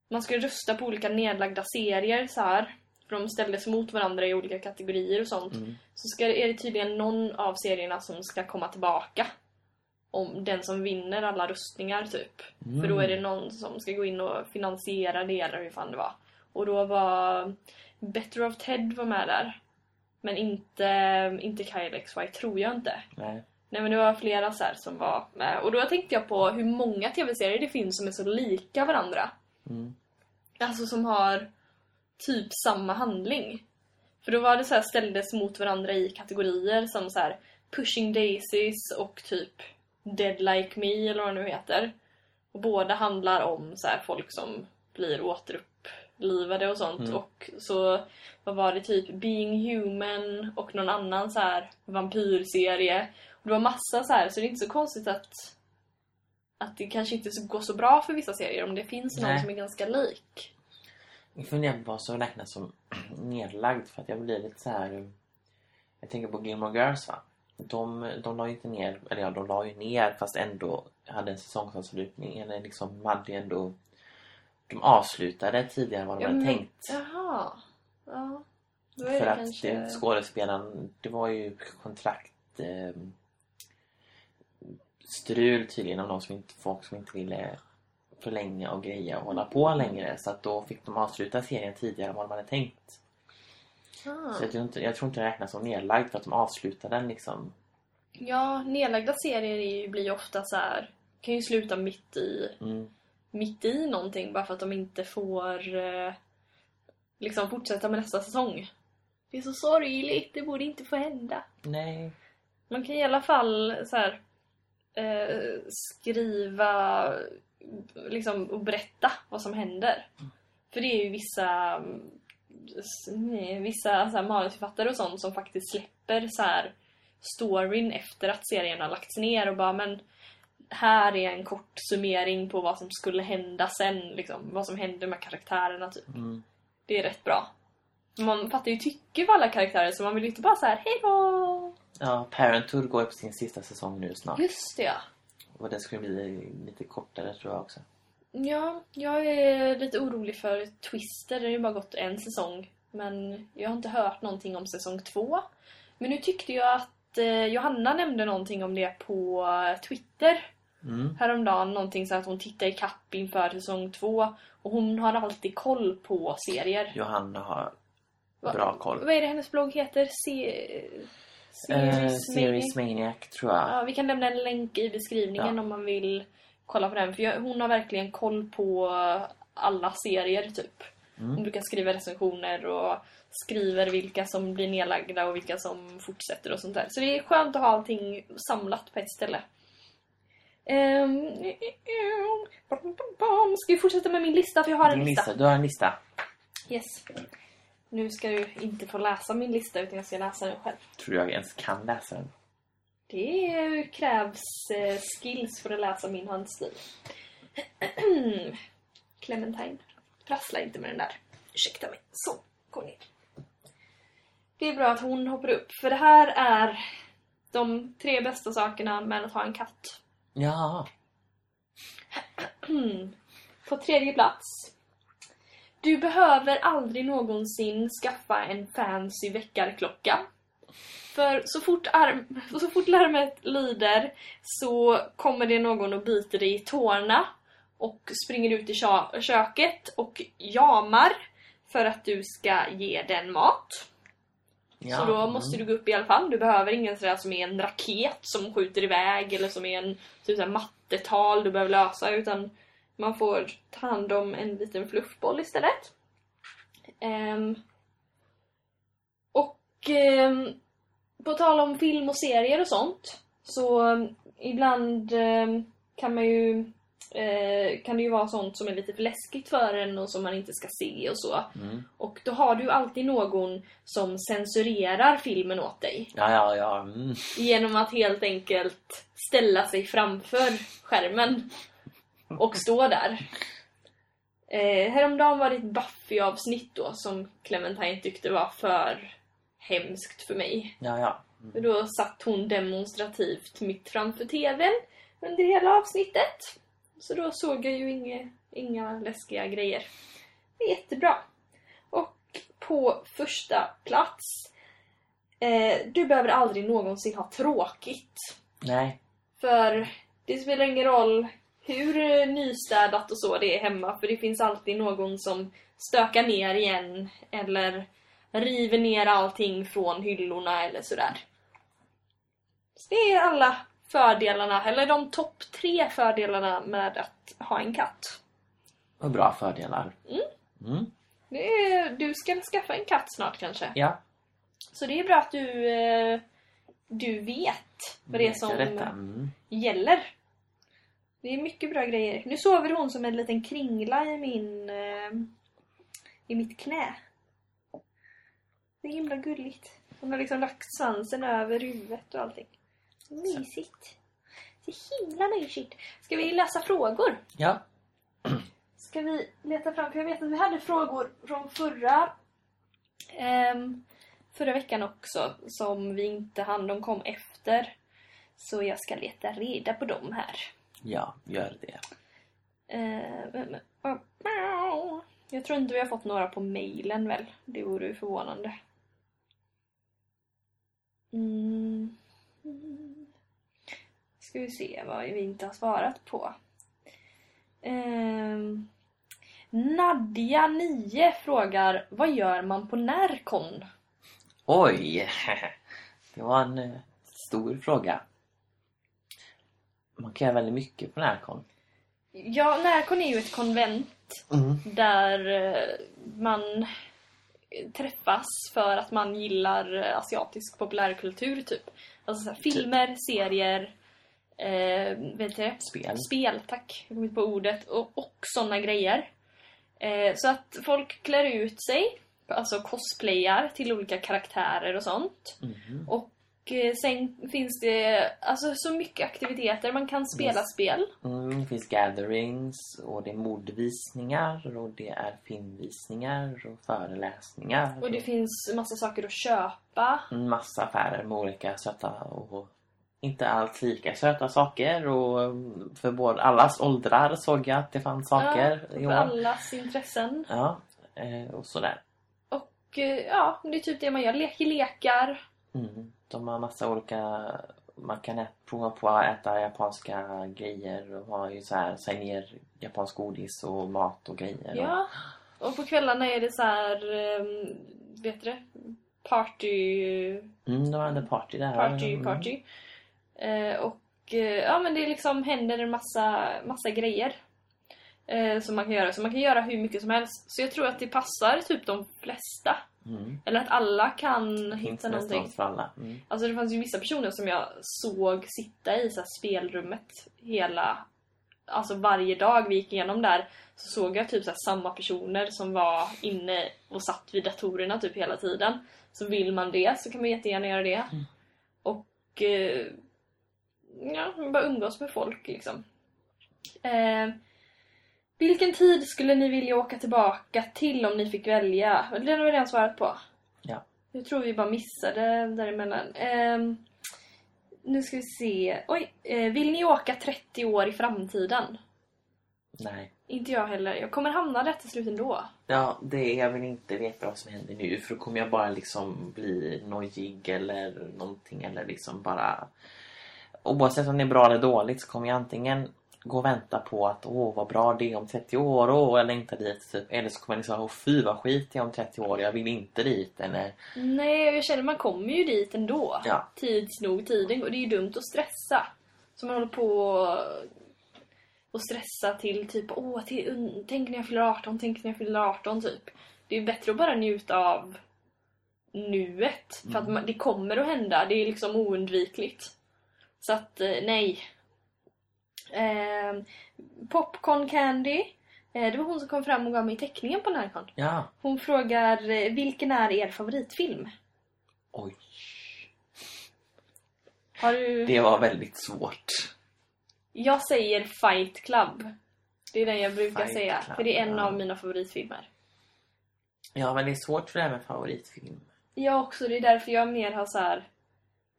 Man skulle rösta på olika nedlagda serier så här. För de ställdes mot varandra i olika kategorier och sånt. Mm. Så ska, är det tydligen någon av serierna som ska komma tillbaka. Om den som vinner alla röstningar typ. För då är det någon som ska gå in och finansiera det eller hur fan det var. Och då var Better of Ted var med där. Men inte, inte Kyle XY tror jag inte. Nej. Nej men det var flera så här som var med. Och då tänkte jag på hur många tv-serier det finns som är så lika varandra. Mm. Alltså som har typ samma handling. För då var det så här ställdes mot varandra i kategorier som så här Pushing Daisies och typ Dead Like Me eller vad det nu heter. Och båda handlar om så här folk som blir återupplivade och sånt. Mm. Och så vad var det typ Being Human och någon annan så här vampyrserie. Och det var massa så här så det är inte så konstigt att att det kanske inte går så bra för vissa serier om det finns någon Nej. som är ganska lik. Jag funderar på vad som räknas som nedlagd för att jag blir lite så här. Jag tänker på Gilmore Girls va? De, de la ju inte ner, eller ja de la ju ner fast ändå hade en säsongsavslutning. Eller liksom de hade ju ändå De avslutade tidigare än vad de Ja, hade men- tänkt. Jaha. Ja. Då är För det att kanske... det, skådespelaren, det var ju kontrakt eh, strul tydligen av de som inte, folk som inte ville förlänga och greja och hålla på längre. Så att då fick de avsluta serien tidigare än vad de hade tänkt. Ah. Så jag tror, inte, jag tror inte det räknas som nedlagd för att de avslutade den liksom. Ja, nedlagda serier ju, blir ju ofta så här kan ju sluta mitt i, Mm. mitt i någonting bara för att de inte får eh, liksom fortsätta med nästa säsong. Det är så sorgligt, det borde inte få hända. Nej. Man kan i alla fall så här, eh, skriva liksom, och berätta vad som händer. För det är ju vissa mm, vissa så här, manusförfattare och sånt som faktiskt släpper så här storyn efter att serien har lagts ner och bara men här är en kort summering på vad som skulle hända sen, liksom, vad som hände med karaktärerna typ. Mm. Det är rätt bra. Man fattar ju tycke för alla karaktärer så man vill ju inte bara så här hej då! Ja, Parenthood går ju på sin sista säsong nu snart. Just det ja. Och den skulle bli lite kortare tror jag också. Ja, jag är lite orolig för Twister. Det har ju bara gått en säsong. Men jag har inte hört någonting om säsong två. Men nu tyckte jag att eh, Johanna nämnde någonting om det på Twitter Mm. häromdagen. Någonting så att hon tittar i kapp inför säsong två. Och hon har alltid koll på serier. Johanna har bra koll. Vad är det hennes blogg heter? Se... Eh, Series Series maybe? Maniac tror jag. Ja, vi kan lämna en länk i beskrivningen Ja. om man vill kolla på den. För jag, hon har verkligen koll på alla serier typ. Mm. Hon brukar skriva recensioner och skriver vilka som blir nedlagda och vilka som fortsätter och sånt där. Så det är skönt att ha allting samlat på ett ställe. Ehm, Ska vi fortsätta med min lista? För jag har en lista. lista. Du har en lista. Yes. Nu ska du inte få läsa min lista utan jag ska läsa den själv. Tror jag ens kan läsa den. Det krävs eh, skills för att läsa min handstil. Clementine, prassla inte med den där. Ursäkta mig. Så, gå ner. Det är bra att hon hoppar upp, för det här är de tre bästa sakerna med att ha en katt. Ja. På tredje plats. Du behöver aldrig någonsin skaffa en fancy väckarklocka. För så fort, arm, så fort larmet lyder så kommer det någon och biter dig i tårna och springer ut i kö- köket och jamar för att du ska ge den mat. ja. Så då måste du gå upp i alla fall. Du behöver ingen sådär som är en raket som skjuter iväg eller som är en typ såhär mattetal du behöver lösa utan man får ta hand om en liten fluffboll istället. Ehm, och ehm, på tal om film och serier och sånt så um, ibland kan man ju eh, kan det ju vara sånt som är lite för läskigt för en och som man inte ska se och så. Mm. Och då har du alltid någon som censurerar filmen åt dig. Ja, ja, ja. Mm. Genom att helt enkelt ställa sig framför skärmen och stå där. Eh, häromdagen var det ett Buffy-avsnitt då som Clementine tyckte var för hemskt för mig. Ja, ja. För då satt hon demonstrativt mitt framför TVn under hela avsnittet. Så då såg jag ju inga, inga läskiga grejer. Det är jättebra. Och på första plats. Eh, du behöver aldrig någonsin ha tråkigt. Nej. För det spelar ingen roll hur eh, nystädat och så det är hemma. För det finns alltid någon som stökar ner igen. Eller river ner allting från hyllorna eller sådär. Så det är alla fördelarna, eller de topp tre fördelarna med att ha en katt. Och bra fördelar. Mm. Mm. Är, du ska skaffa en katt snart kanske. Ja. Så det är bra att du, eh, du vet vad det är som. Mm. gäller. Det är mycket bra grejer. Nu sover hon som en liten kringla i min eh, i mitt knä. Det är himla gulligt. Hon har liksom lagt svansen över huvudet och allting. Mysigt. Det är himla mysigt. Ska vi läsa frågor? Ja. Ska vi leta fram, för jag vet att vi hade frågor från förra ehm, förra veckan också som vi inte hann, de kom efter. Så jag ska leta reda på dem här. Ja, gör det. Eh, oh, Jag tror inte vi har fått några på mejlen väl? Det vore ju förvånande. Mm. Ska vi se vad vi inte har svarat på. Ehm. Nadja 9 frågar Vad gör man på Närkon? Oj! Det var en eh, stor fråga. Man kan göra väldigt mycket på Närkon. Ja, Närkon är ju ett konvent Mm. där eh, man träffas för att man gillar eh, asiatisk populärkultur typ. Alltså så här, filmer, serier, eh, vet du det? Spel. Spel, tack. Jag kom inte på ordet. Och, och sådana grejer. Eh, så att folk klär ut sig, alltså cosplayar till olika karaktärer och sånt. Mhm. Och sen finns det alltså så mycket aktiviteter. Man kan spela Yes. spel. Mm, det finns gatherings och det är modvisningar och det är filmvisningar och föreläsningar. Och det finns massa saker att köpa. en massa affärer med olika söta och inte alls lika söta saker. Och mm, för både allas åldrar såg jag att det fanns saker Ja, för allas intressen. Ja, eh, och sådär. Och eh, ja, det är typ det man gör. Leker lekar. Mm. De har massa olika... Man kan prova på att äta japanska grejer och ha ju så här, sig ner japansk godis och mat och grejer. Ja. Och på kvällarna är det så här, um, vet du det? Party, mm, de hade party där. party, Mm. party. Eh, och eh, ja, men det liksom händer en massa, massa grejer. Eh, som man kan göra. Så man kan göra hur mycket som helst. Så jag tror att det passar typ de flesta. Mm. Eller att alla kan Finns hitta någonting. för alla. Mm. Alltså det fanns ju vissa personer som jag såg sitta i så spelrummet hela, alltså varje dag vi gick igenom där så såg jag typ så samma personer som var inne och satt vid datorerna typ hela tiden. Så vill man det så kan man jättegärna göra det. Mm. Och eh, ja, bara umgås med folk liksom. Eh, vilken tid skulle ni vilja åka tillbaka till om ni fick välja? Den har vi redan svarat på. Ja. Jag tror vi bara missade däremellan. Ehm, nu ska vi se. Oj, eh, vill ni åka 30 år i framtiden? Nej. Inte jag heller. Jag kommer hamna där till slut ändå. Ja, det, jag vill inte veta vad som händer nu för då kommer jag bara liksom bli nojig eller någonting eller liksom bara... Oavsett om det är bra eller dåligt så kommer jag antingen gå och vänta på att åh vad bra det är om 30 år, åh jag längtar dit typ. Eller så kommer jag liksom åh fy vad skit det är om 30 år, jag vill inte dit eller... Nej, jag känner man kommer ju dit ändå. Ja. Tids nog tiden. Och det är ju dumt att stressa. Så man håller på och stressa till typ åh, till, tänk när jag fyller 18, tänk när jag fyller 18 typ. Det är bättre att bara njuta av nuet. För att man, det kommer att hända. Det är liksom oundvikligt. Så att eh, nej. Eh, popcorn Candy. Eh, det var hon som kom fram och gav mig teckningen på Närcon. Ja, Hon frågar eh, vilken är er favoritfilm? oj. Har du... Det var väldigt svårt. Jag säger Fight Club. Det är den jag brukar Fight säga. Club, För det är en ja. av mina favoritfilmer. Ja, men det är svårt för det här med favoritfilm. Jag också, det är därför jag mer har så här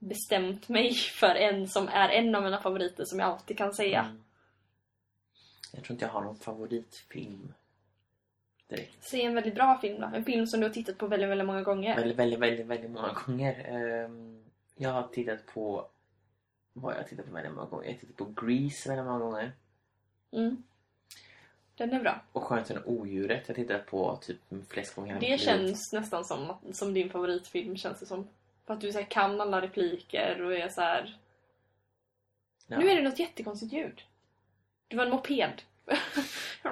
bestämt mig för en som är en av mina favoriter som jag alltid kan säga. Mm. Jag tror inte jag har någon favoritfilm. Direkt. Säg en väldigt bra film då. En film som du har tittat på väldigt, väldigt många gånger. Väldigt, väldigt, väldigt, väldigt många gånger. Ehm, jag har tittat på... Vad har jag tittat på väldigt många gånger? Jag har tittat på Grease väldigt många gånger. Mm. Den är bra. Och Skönheten och odjuret jag har tittat på typ flest gånger Det känns nästan som, som din favoritfilm känns det som. För att du så kan alla repliker och är så här. Ja. Nu är det något jättekonstigt ljud. Det var en moped.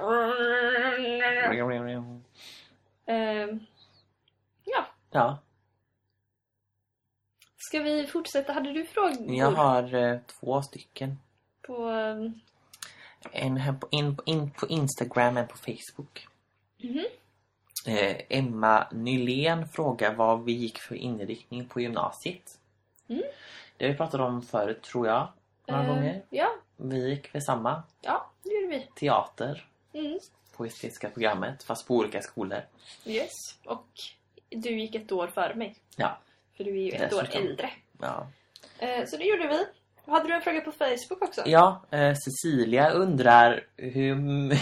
Ehm, ja, Ja, ska vi fortsätta? Hade du frågor jag har eh, två stycken. på... ehm, En här på, in, in, på Instagram och på Facebook. Mhm. Eh, Emma Nylén frågar vad vi gick för inriktning på gymnasiet. Mm. Det har vi pratat om förut tror jag. Några eh, gånger. Ja, Vi gick för samma ja, det gjorde vi. teater Mm. på estetiska programmet fast på olika skolor. Yes. Och du gick ett år före mig. Ja. För du är ju ett år Dessutom. äldre. Ja, Eh, så det gjorde vi. Hade du en fråga på Facebook också? ja eh, Cecilia undrar hur,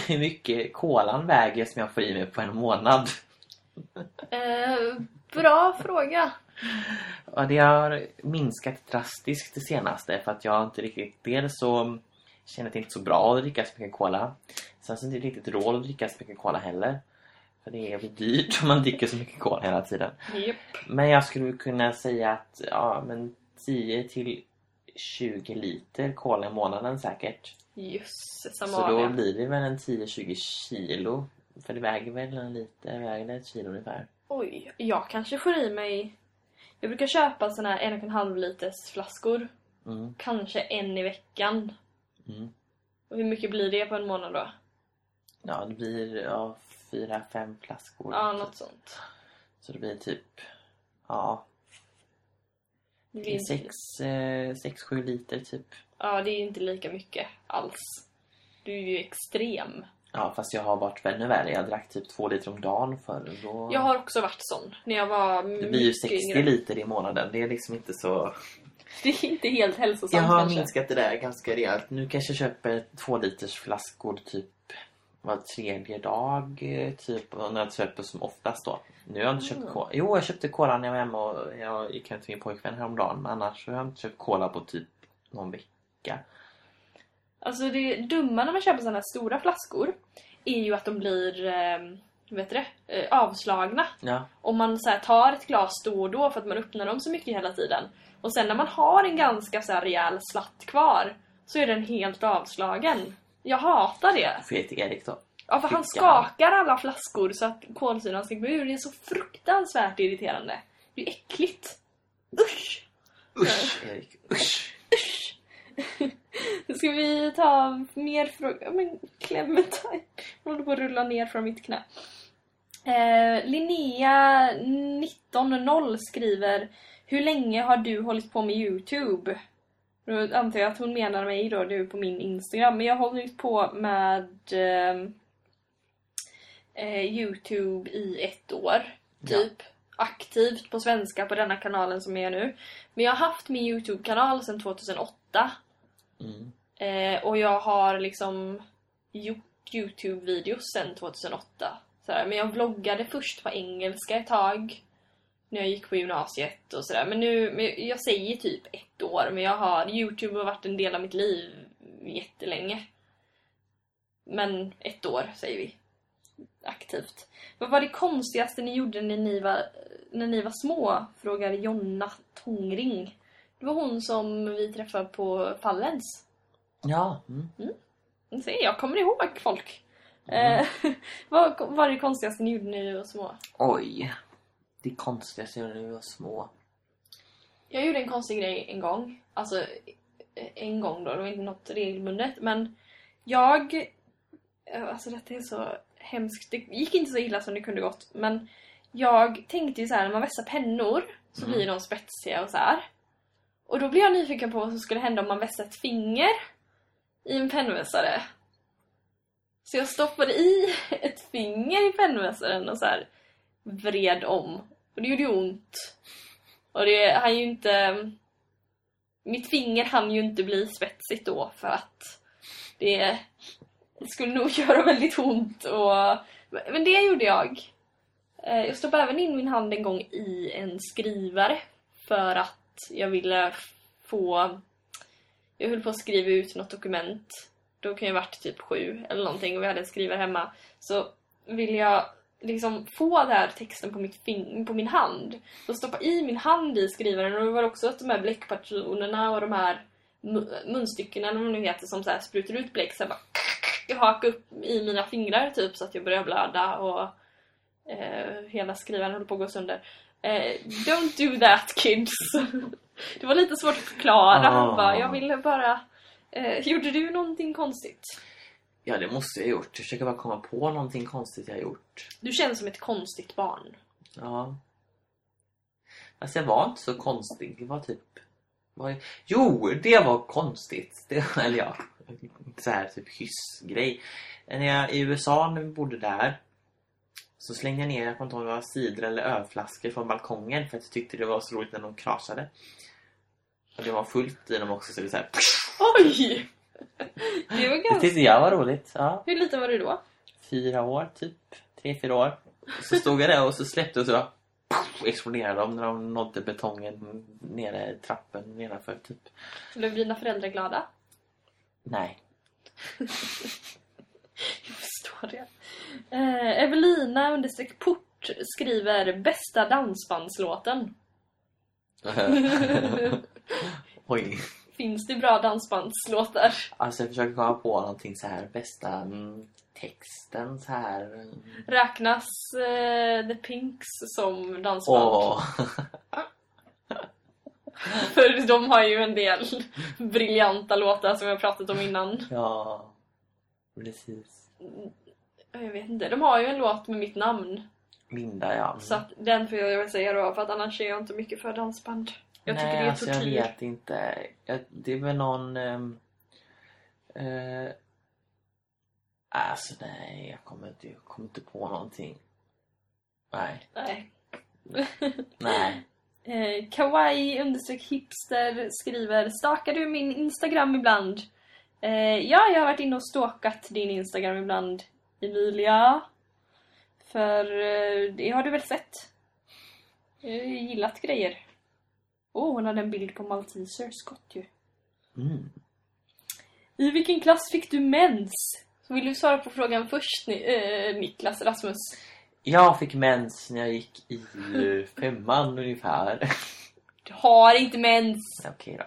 hur mycket kolan väger som jag får i mig på en månad. Eh, bra fråga. Ja, det har minskat drastiskt det senaste för att jag inte riktigt... Dels så känner det inte så bra att dricka så mycket cola. Sen så är det inte riktigt råd att dricka så mycket cola heller. För det är väl dyrt om man dricker så mycket cola hela tiden. Japp. Men jag skulle kunna säga att ja, men 10 till 20 liter cola i månaden säkert. Jösses Så då blir det väl en 10-20 kilo. För det väger väl en liter, väger det ett kilo ungefär. Oj, jag kanske får i mig... Jag brukar köpa såna här en och en halv liters flaskor. Mm, Kanske en i veckan. mm. Och hur mycket blir det på en månad då? Ja, det blir ja, fyra, fem flaskor. Ja, något sånt. Så det blir typ ja, Det blir inte, sex, eh, sex, sju liter typ. ja, det är inte lika mycket alls. Du är ju extrem. Ja, fast jag har varit ännu värre. Jag drack typ två liter om dagen förr. Då... Jag har också varit sån. När jag var Det blir ju mycket 60 yngre. liter i månaden. Det är liksom inte så... Det är inte helt hälsosamt Jag har kanske. minskat det där ganska rejält. Nu kanske jag köper två liters flaskor typ var tredje dag. eh, Typ och när jag köper som oftast då. Nu har jag inte köpt Mm. cola. Jo, jag köpte cola när jag var hemma och jag gick hem till min pojkvän häromdagen. Men annars så har jag inte köpt cola på typ någon vecka. Alltså det dumma när man köper sådana här stora flaskor är ju att de blir eh, vet du det, avslagna. Ja, Om man så här, tar ett glas då och då för att man öppnar dem så mycket hela tiden. Och sen när man har en ganska så här, rejäl slatt kvar så är den helt avslagen. Jag hatar det. får jag till Erik då. Ja, för han skakar alla flaskor så att kolsyran ska gå ur. Det är så fruktansvärt irriterande. Det är äckligt. Usch! Usch, Erik. Usch. Ska vi ta mer frågor? Men Clementine hon håller på att rulla ner från mitt knä. Eh, Linnea 19.0 skriver Hur länge har du hållit på med Youtube? Då antar jag att hon menar mig då, du på min Instagram. Men jag har hållit på med eh, eh, Youtube i ett år. Typ. Aktivt på svenska på denna kanalen som är nu. Men jag har haft min Youtube-kanal sedan 2008. Mm. Eh, och jag har liksom gjort Youtube-videos sedan 2008. Sådär. Men jag vloggade först på engelska ett tag. När jag gick på gymnasiet och sådär. Men nu, men jag säger typ ett år. Men jag har, Youtube har varit en del av mitt liv jättelänge. Men ett år säger vi. Aktivt. Vad var det konstigaste ni gjorde när ni var, när ni var små? Frågar Jonna Tångring. Det var hon som vi träffade på Fallens. Ja. Mm. Ni ser, jag kommer ihåg folk. Mm. Eh, vad var det konstigaste ni gjorde när ni var små? Oj. Det konstigaste jag gjorde när vi var små. Jag gjorde en konstig grej en gång. Alltså, eh, en gång då. Det var inte något regelbundet. Men jag... eh, Alltså detta är så hemskt. Det gick inte så illa som det kunde gått. Men jag tänkte ju så här, när man vässar pennor så Mm. blir de spetsiga och så här. Och då blev jag nyfiken på vad som skulle hända om man vässade ett finger i en pennvässare. Så jag stoppade i ett finger i pennvässaren och så här vred om. Och det gjorde ju ont. Och det han ju inte... Mitt finger hann ju inte bli svetsigt då för att det skulle nog göra väldigt ont. Och... Men det gjorde jag. Eh, jag stoppade även in min hand en gång i en skrivare för att jag ville få... Jag höll på att skriva ut något dokument. Då kan jag ha varit typ sju eller någonting och vi hade en skrivare hemma. Så ville jag liksom få den här texten på, mitt på min hand. Så stoppa i min hand i skrivaren och det var också att de här bläckpatronerna och de här mu- munstyckena eller vad de nu heter som så här sprutar ut bläck så bara jag hakade upp i mina fingrar typ så att jag började blöda och eh, hela skrivaren höll på att gå sönder. Eh, don't do that kids! det var lite svårt att förklara. Ah. Bara, jag ville bara... Eh, gjorde du någonting konstigt? Ja, det måste jag ha gjort. Jag försöker bara komma på någonting konstigt jag har gjort. Du känns som ett konstigt barn. Ja. Alltså jag var inte så konstig. Det var typ... Var... Jo, det var konstigt. Det, eller ja, så här typ hyss-grej. När jag i USA, när vi bodde där, så slängde jag ner, jag kommer inte ihåg om det var cider eller ölflaskor från balkongen för att jag tyckte det var så roligt när de krasade. Och det var fullt i dem också så det så här... Oj! Det var Det ganska... tyckte jag var roligt. Ja. Hur liten var du då? fyra år typ. Tre, fyra år. Så stod jag där och så släppte och så poff, exploderade de när de nådde betongen nere i trappen nedanför typ. Blev dina föräldrar glada? Nej. Jag förstår det. Eh, Evelina understreck port skriver bästa dansbandslåten. Oj. Finns det bra dansbandslåtar? Alltså jag försöker komma på någonting så här bästa mm, texten så här. mm. Räknas eh, The Pinks som dansband? Åh. För de har ju en del briljanta låtar som jag pratat om innan. Ja. Precis. Jag vet inte, de har ju en låt med mitt namn. Linda ja. Så att den får jag väl säga då, för att annars är jag inte mycket för dansband. Jag tycker Nej, det är alltså jag tortyr. vet inte. Jag, det är väl någon... ehm, eh, alltså nej, jag kommer, inte, jag kommer inte på någonting. Nej. Nej. Nej. Eh, kawaii understreck hipster skriver Stakar du min Instagram ibland? Eh, ja, jag har varit inne och stalkat din Instagram ibland, Emilia. För eh, det har du väl sett? Jag har gillat grejer. Åh, oh, hon hade en bild på maltesers, gott ju. Mm. I vilken klass fick du mens? Så vill du svara på frågan först, eh, Niklas Rasmus? Jag fick mens när jag gick i femman ungefär. Du har inte mens! Okej då.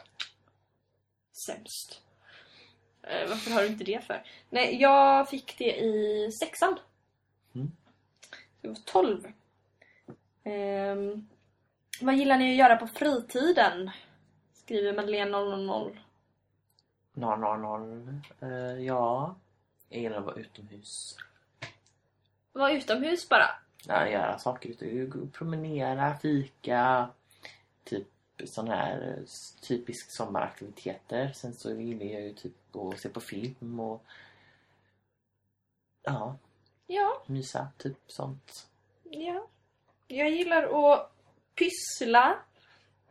Sämst. Eh, varför har du inte det för? Nej, jag fick det i sexan. Mm. Jag var 12. Ehm, vad gillar ni att göra på fritiden? Skriver Madeleine 000. 000. Uh, ja. Jag gillar att vara utomhus. Var utomhus bara. Ja, göra saker ute. Promenera, fika. Typ sån här eh, typisk sommaraktiviteter. Sen så gillar jag ju typ att se på film och ja, Ja, mysa. Typ sånt. ja. Jag gillar att pyssla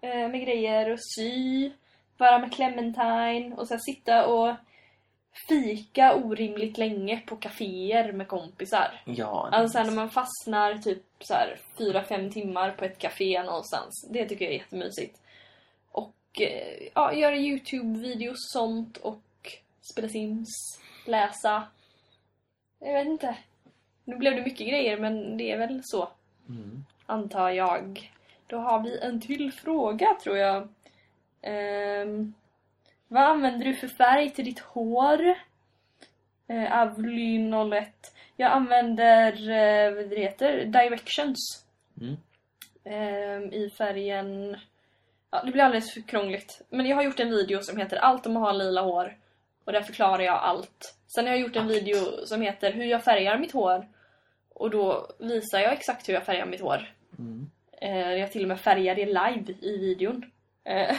eh, med grejer och sy. Vara med Clementine och så här sitta och fika orimligt länge på kaféer med kompisar. Ja, Alltså när man fastnar typ så här 4-5 timmar på ett café någonstans. Det tycker jag är jättemysigt. Och eh, ja, göra Youtube-videos och sånt och spela Sims, läsa. Jag vet inte. Nu blev det mycket grejer men det är väl så, Mm. antar jag. Då har vi en till fråga tror jag. Ehm, vad använder du för färg till ditt hår? Eh, Avly 01. Jag använder, eh, vad det heter, Directions. Mm. Ehm, I färgen... Ja, det blir alldeles för krångligt. Men jag har gjort en video som heter Allt om att ha lila hår. Och där förklarar jag allt. Sen har jag gjort en video som heter Hur jag färgar mitt hår. Och då visar jag exakt hur jag färgar mitt hår. Mm. Eh, jag till och med färgar det live i videon. Eh,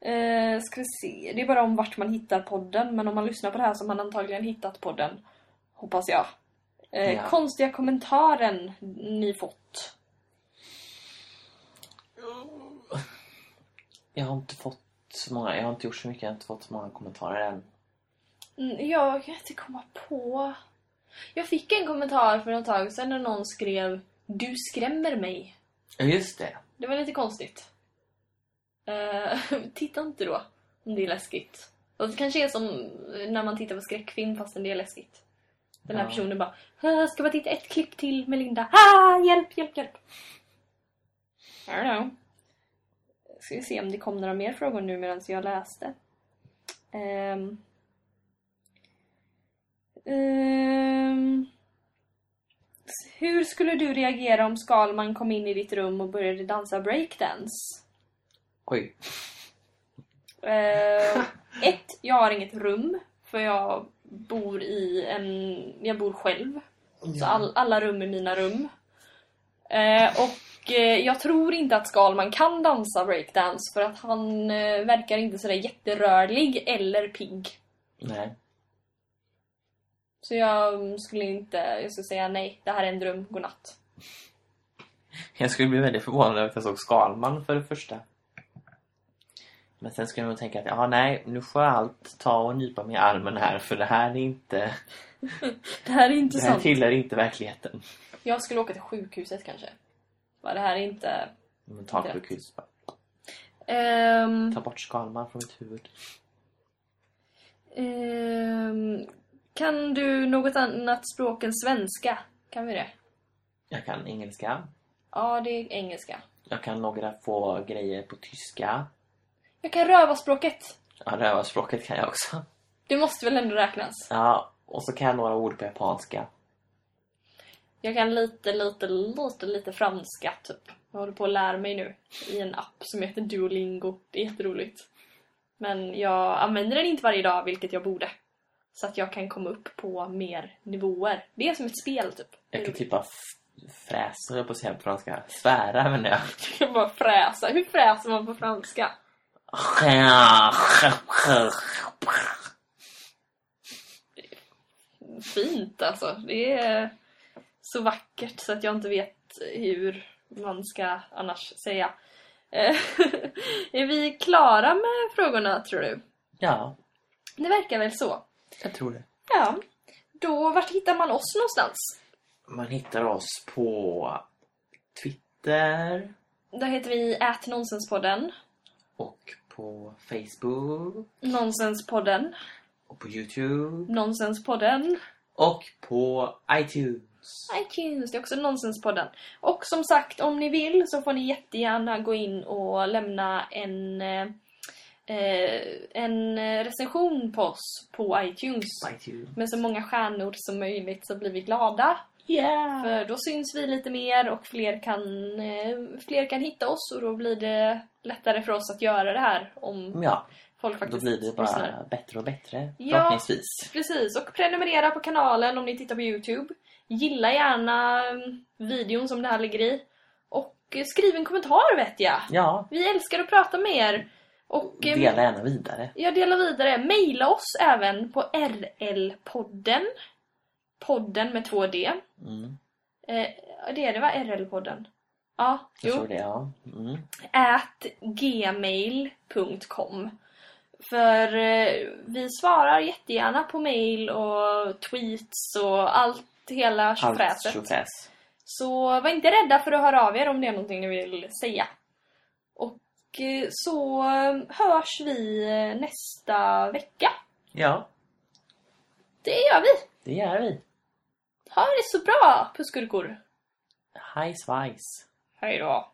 eh, ska vi se. Det är bara om vart man hittar podden. Men om man lyssnar på det här så har man antagligen hittat podden. Hoppas jag. Eh, Ja. Konstiga kommentaren ni fått. Jag har inte fått så många, jag har inte gjort så mycket, jag har inte fått så många kommentarer än. Mm, Jag kan inte komma på. Jag fick en kommentar för ett tag sedan när någon skrev Du skrämmer mig. Ja, just det. Det var lite konstigt. Eh, titta inte då om det är läskigt. Och det kanske är som när man tittar på skräckfilm fastän det är läskigt. Den här Ja. personen bara "Ah, Ska bara titta ett klipp till Melinda. Ah, hjälp, hjälp, hjälp. I don't know. Ska vi se om det kom några mer frågor nu medan jag läste. Ehm. Hur skulle du reagera om Skalman kom in i ditt rum och började dansa breakdance? Oj. Eh, ett, jag har inget rum. För jag bor i en... Jag bor själv. Så all, alla rum är mina rum. Eh, och eh, jag tror inte att Skalman kan dansa breakdance för att han verkar inte sådär jätterörlig eller pigg. Nej. Så jag skulle inte... Jag skulle säga nej, det här är en dröm, godnatt. Jag skulle bli väldigt förvånad över att jag såg Skalman för det första. Men sen skulle jag nog tänka att ja, nej, nu får jag allt ta och nypa mig i armen här för det här är inte... Det här är inte Det här sant. tillhör inte verkligheten. Jag skulle åka till sjukhuset kanske. Bara, det här är inte... Mentalsjukhus. bara, Ehm, Ta bort Skalman från mitt huvud. ehm, kan du något annat språk än svenska? Kan vi det? Jag kan engelska. Ja, det är engelska. Jag kan några få grejer på tyska. Jag kan rövarspråket. Ja, rövarspråket kan jag också. Det måste väl ändå räknas? Ja, och så kan jag några ord på japanska. Jag kan lite, lite, lite, lite franska typ. Jag håller på att lära mig nu i en app som heter Duolingo. Det är jätteroligt. Men jag använder den inte varje dag, vilket jag borde. Så att jag kan komma upp på mer nivåer. Det är som ett spel typ. Jag kan roligt. typ bara f- fräsa, höll jag på att säga på franska. Svära, men jag. Jag kan bara fräsa. Hur fräser man på franska? Fint alltså. Det är så vackert så att jag inte vet hur man ska annars säga. Är vi klara med frågorna tror du? Ja, Det verkar väl så. Jag tror det. Ja. Då, vart hittar man oss någonstans? Man hittar oss på Twitter Där heter vi ätnonsenspodden. och på Facebook Nonsenspodden. och på Youtube Nonsenspodden. och på iTunes. iTunes, det är också Nonsenspodden. Och som sagt, om ni vill så får ni jättegärna gå in och lämna en, eh, en recension på oss på iTunes. iTunes. Med så många stjärnor som möjligt så blir vi glada. Yeah! För då syns vi lite mer och fler kan, eh, fler kan hitta oss och då blir det lättare för oss att göra det här om Ja, folk då faktiskt blir det bara lyssnar. bättre och bättre. Ja. Förhoppningsvis. Precis, och prenumerera på kanalen om ni tittar på Youtube. Gilla gärna mm, videon som det här ligger i. Och eh, skriv en kommentar vet jag. Ja, Vi älskar att prata med er. Och eh, dela gärna vidare. jag delar vidare. Maila oss även på RL-podden. Podden med två D. Mm, Eh, det är det va? RL-podden? Ja, jag jo. tror det, ja. Mm. at gmail.com För eh, vi svarar jättegärna på mail och tweets och allt hela Allt tjofräset. tjofräs. Så var inte rädda för att höra av er om det är någonting ni vill säga. Och eh, så eh, hörs vi eh, nästa vecka. Ja, Det gör vi. det gör vi. Ha det så bra, pusskurkor. Hej svajs. Hej då.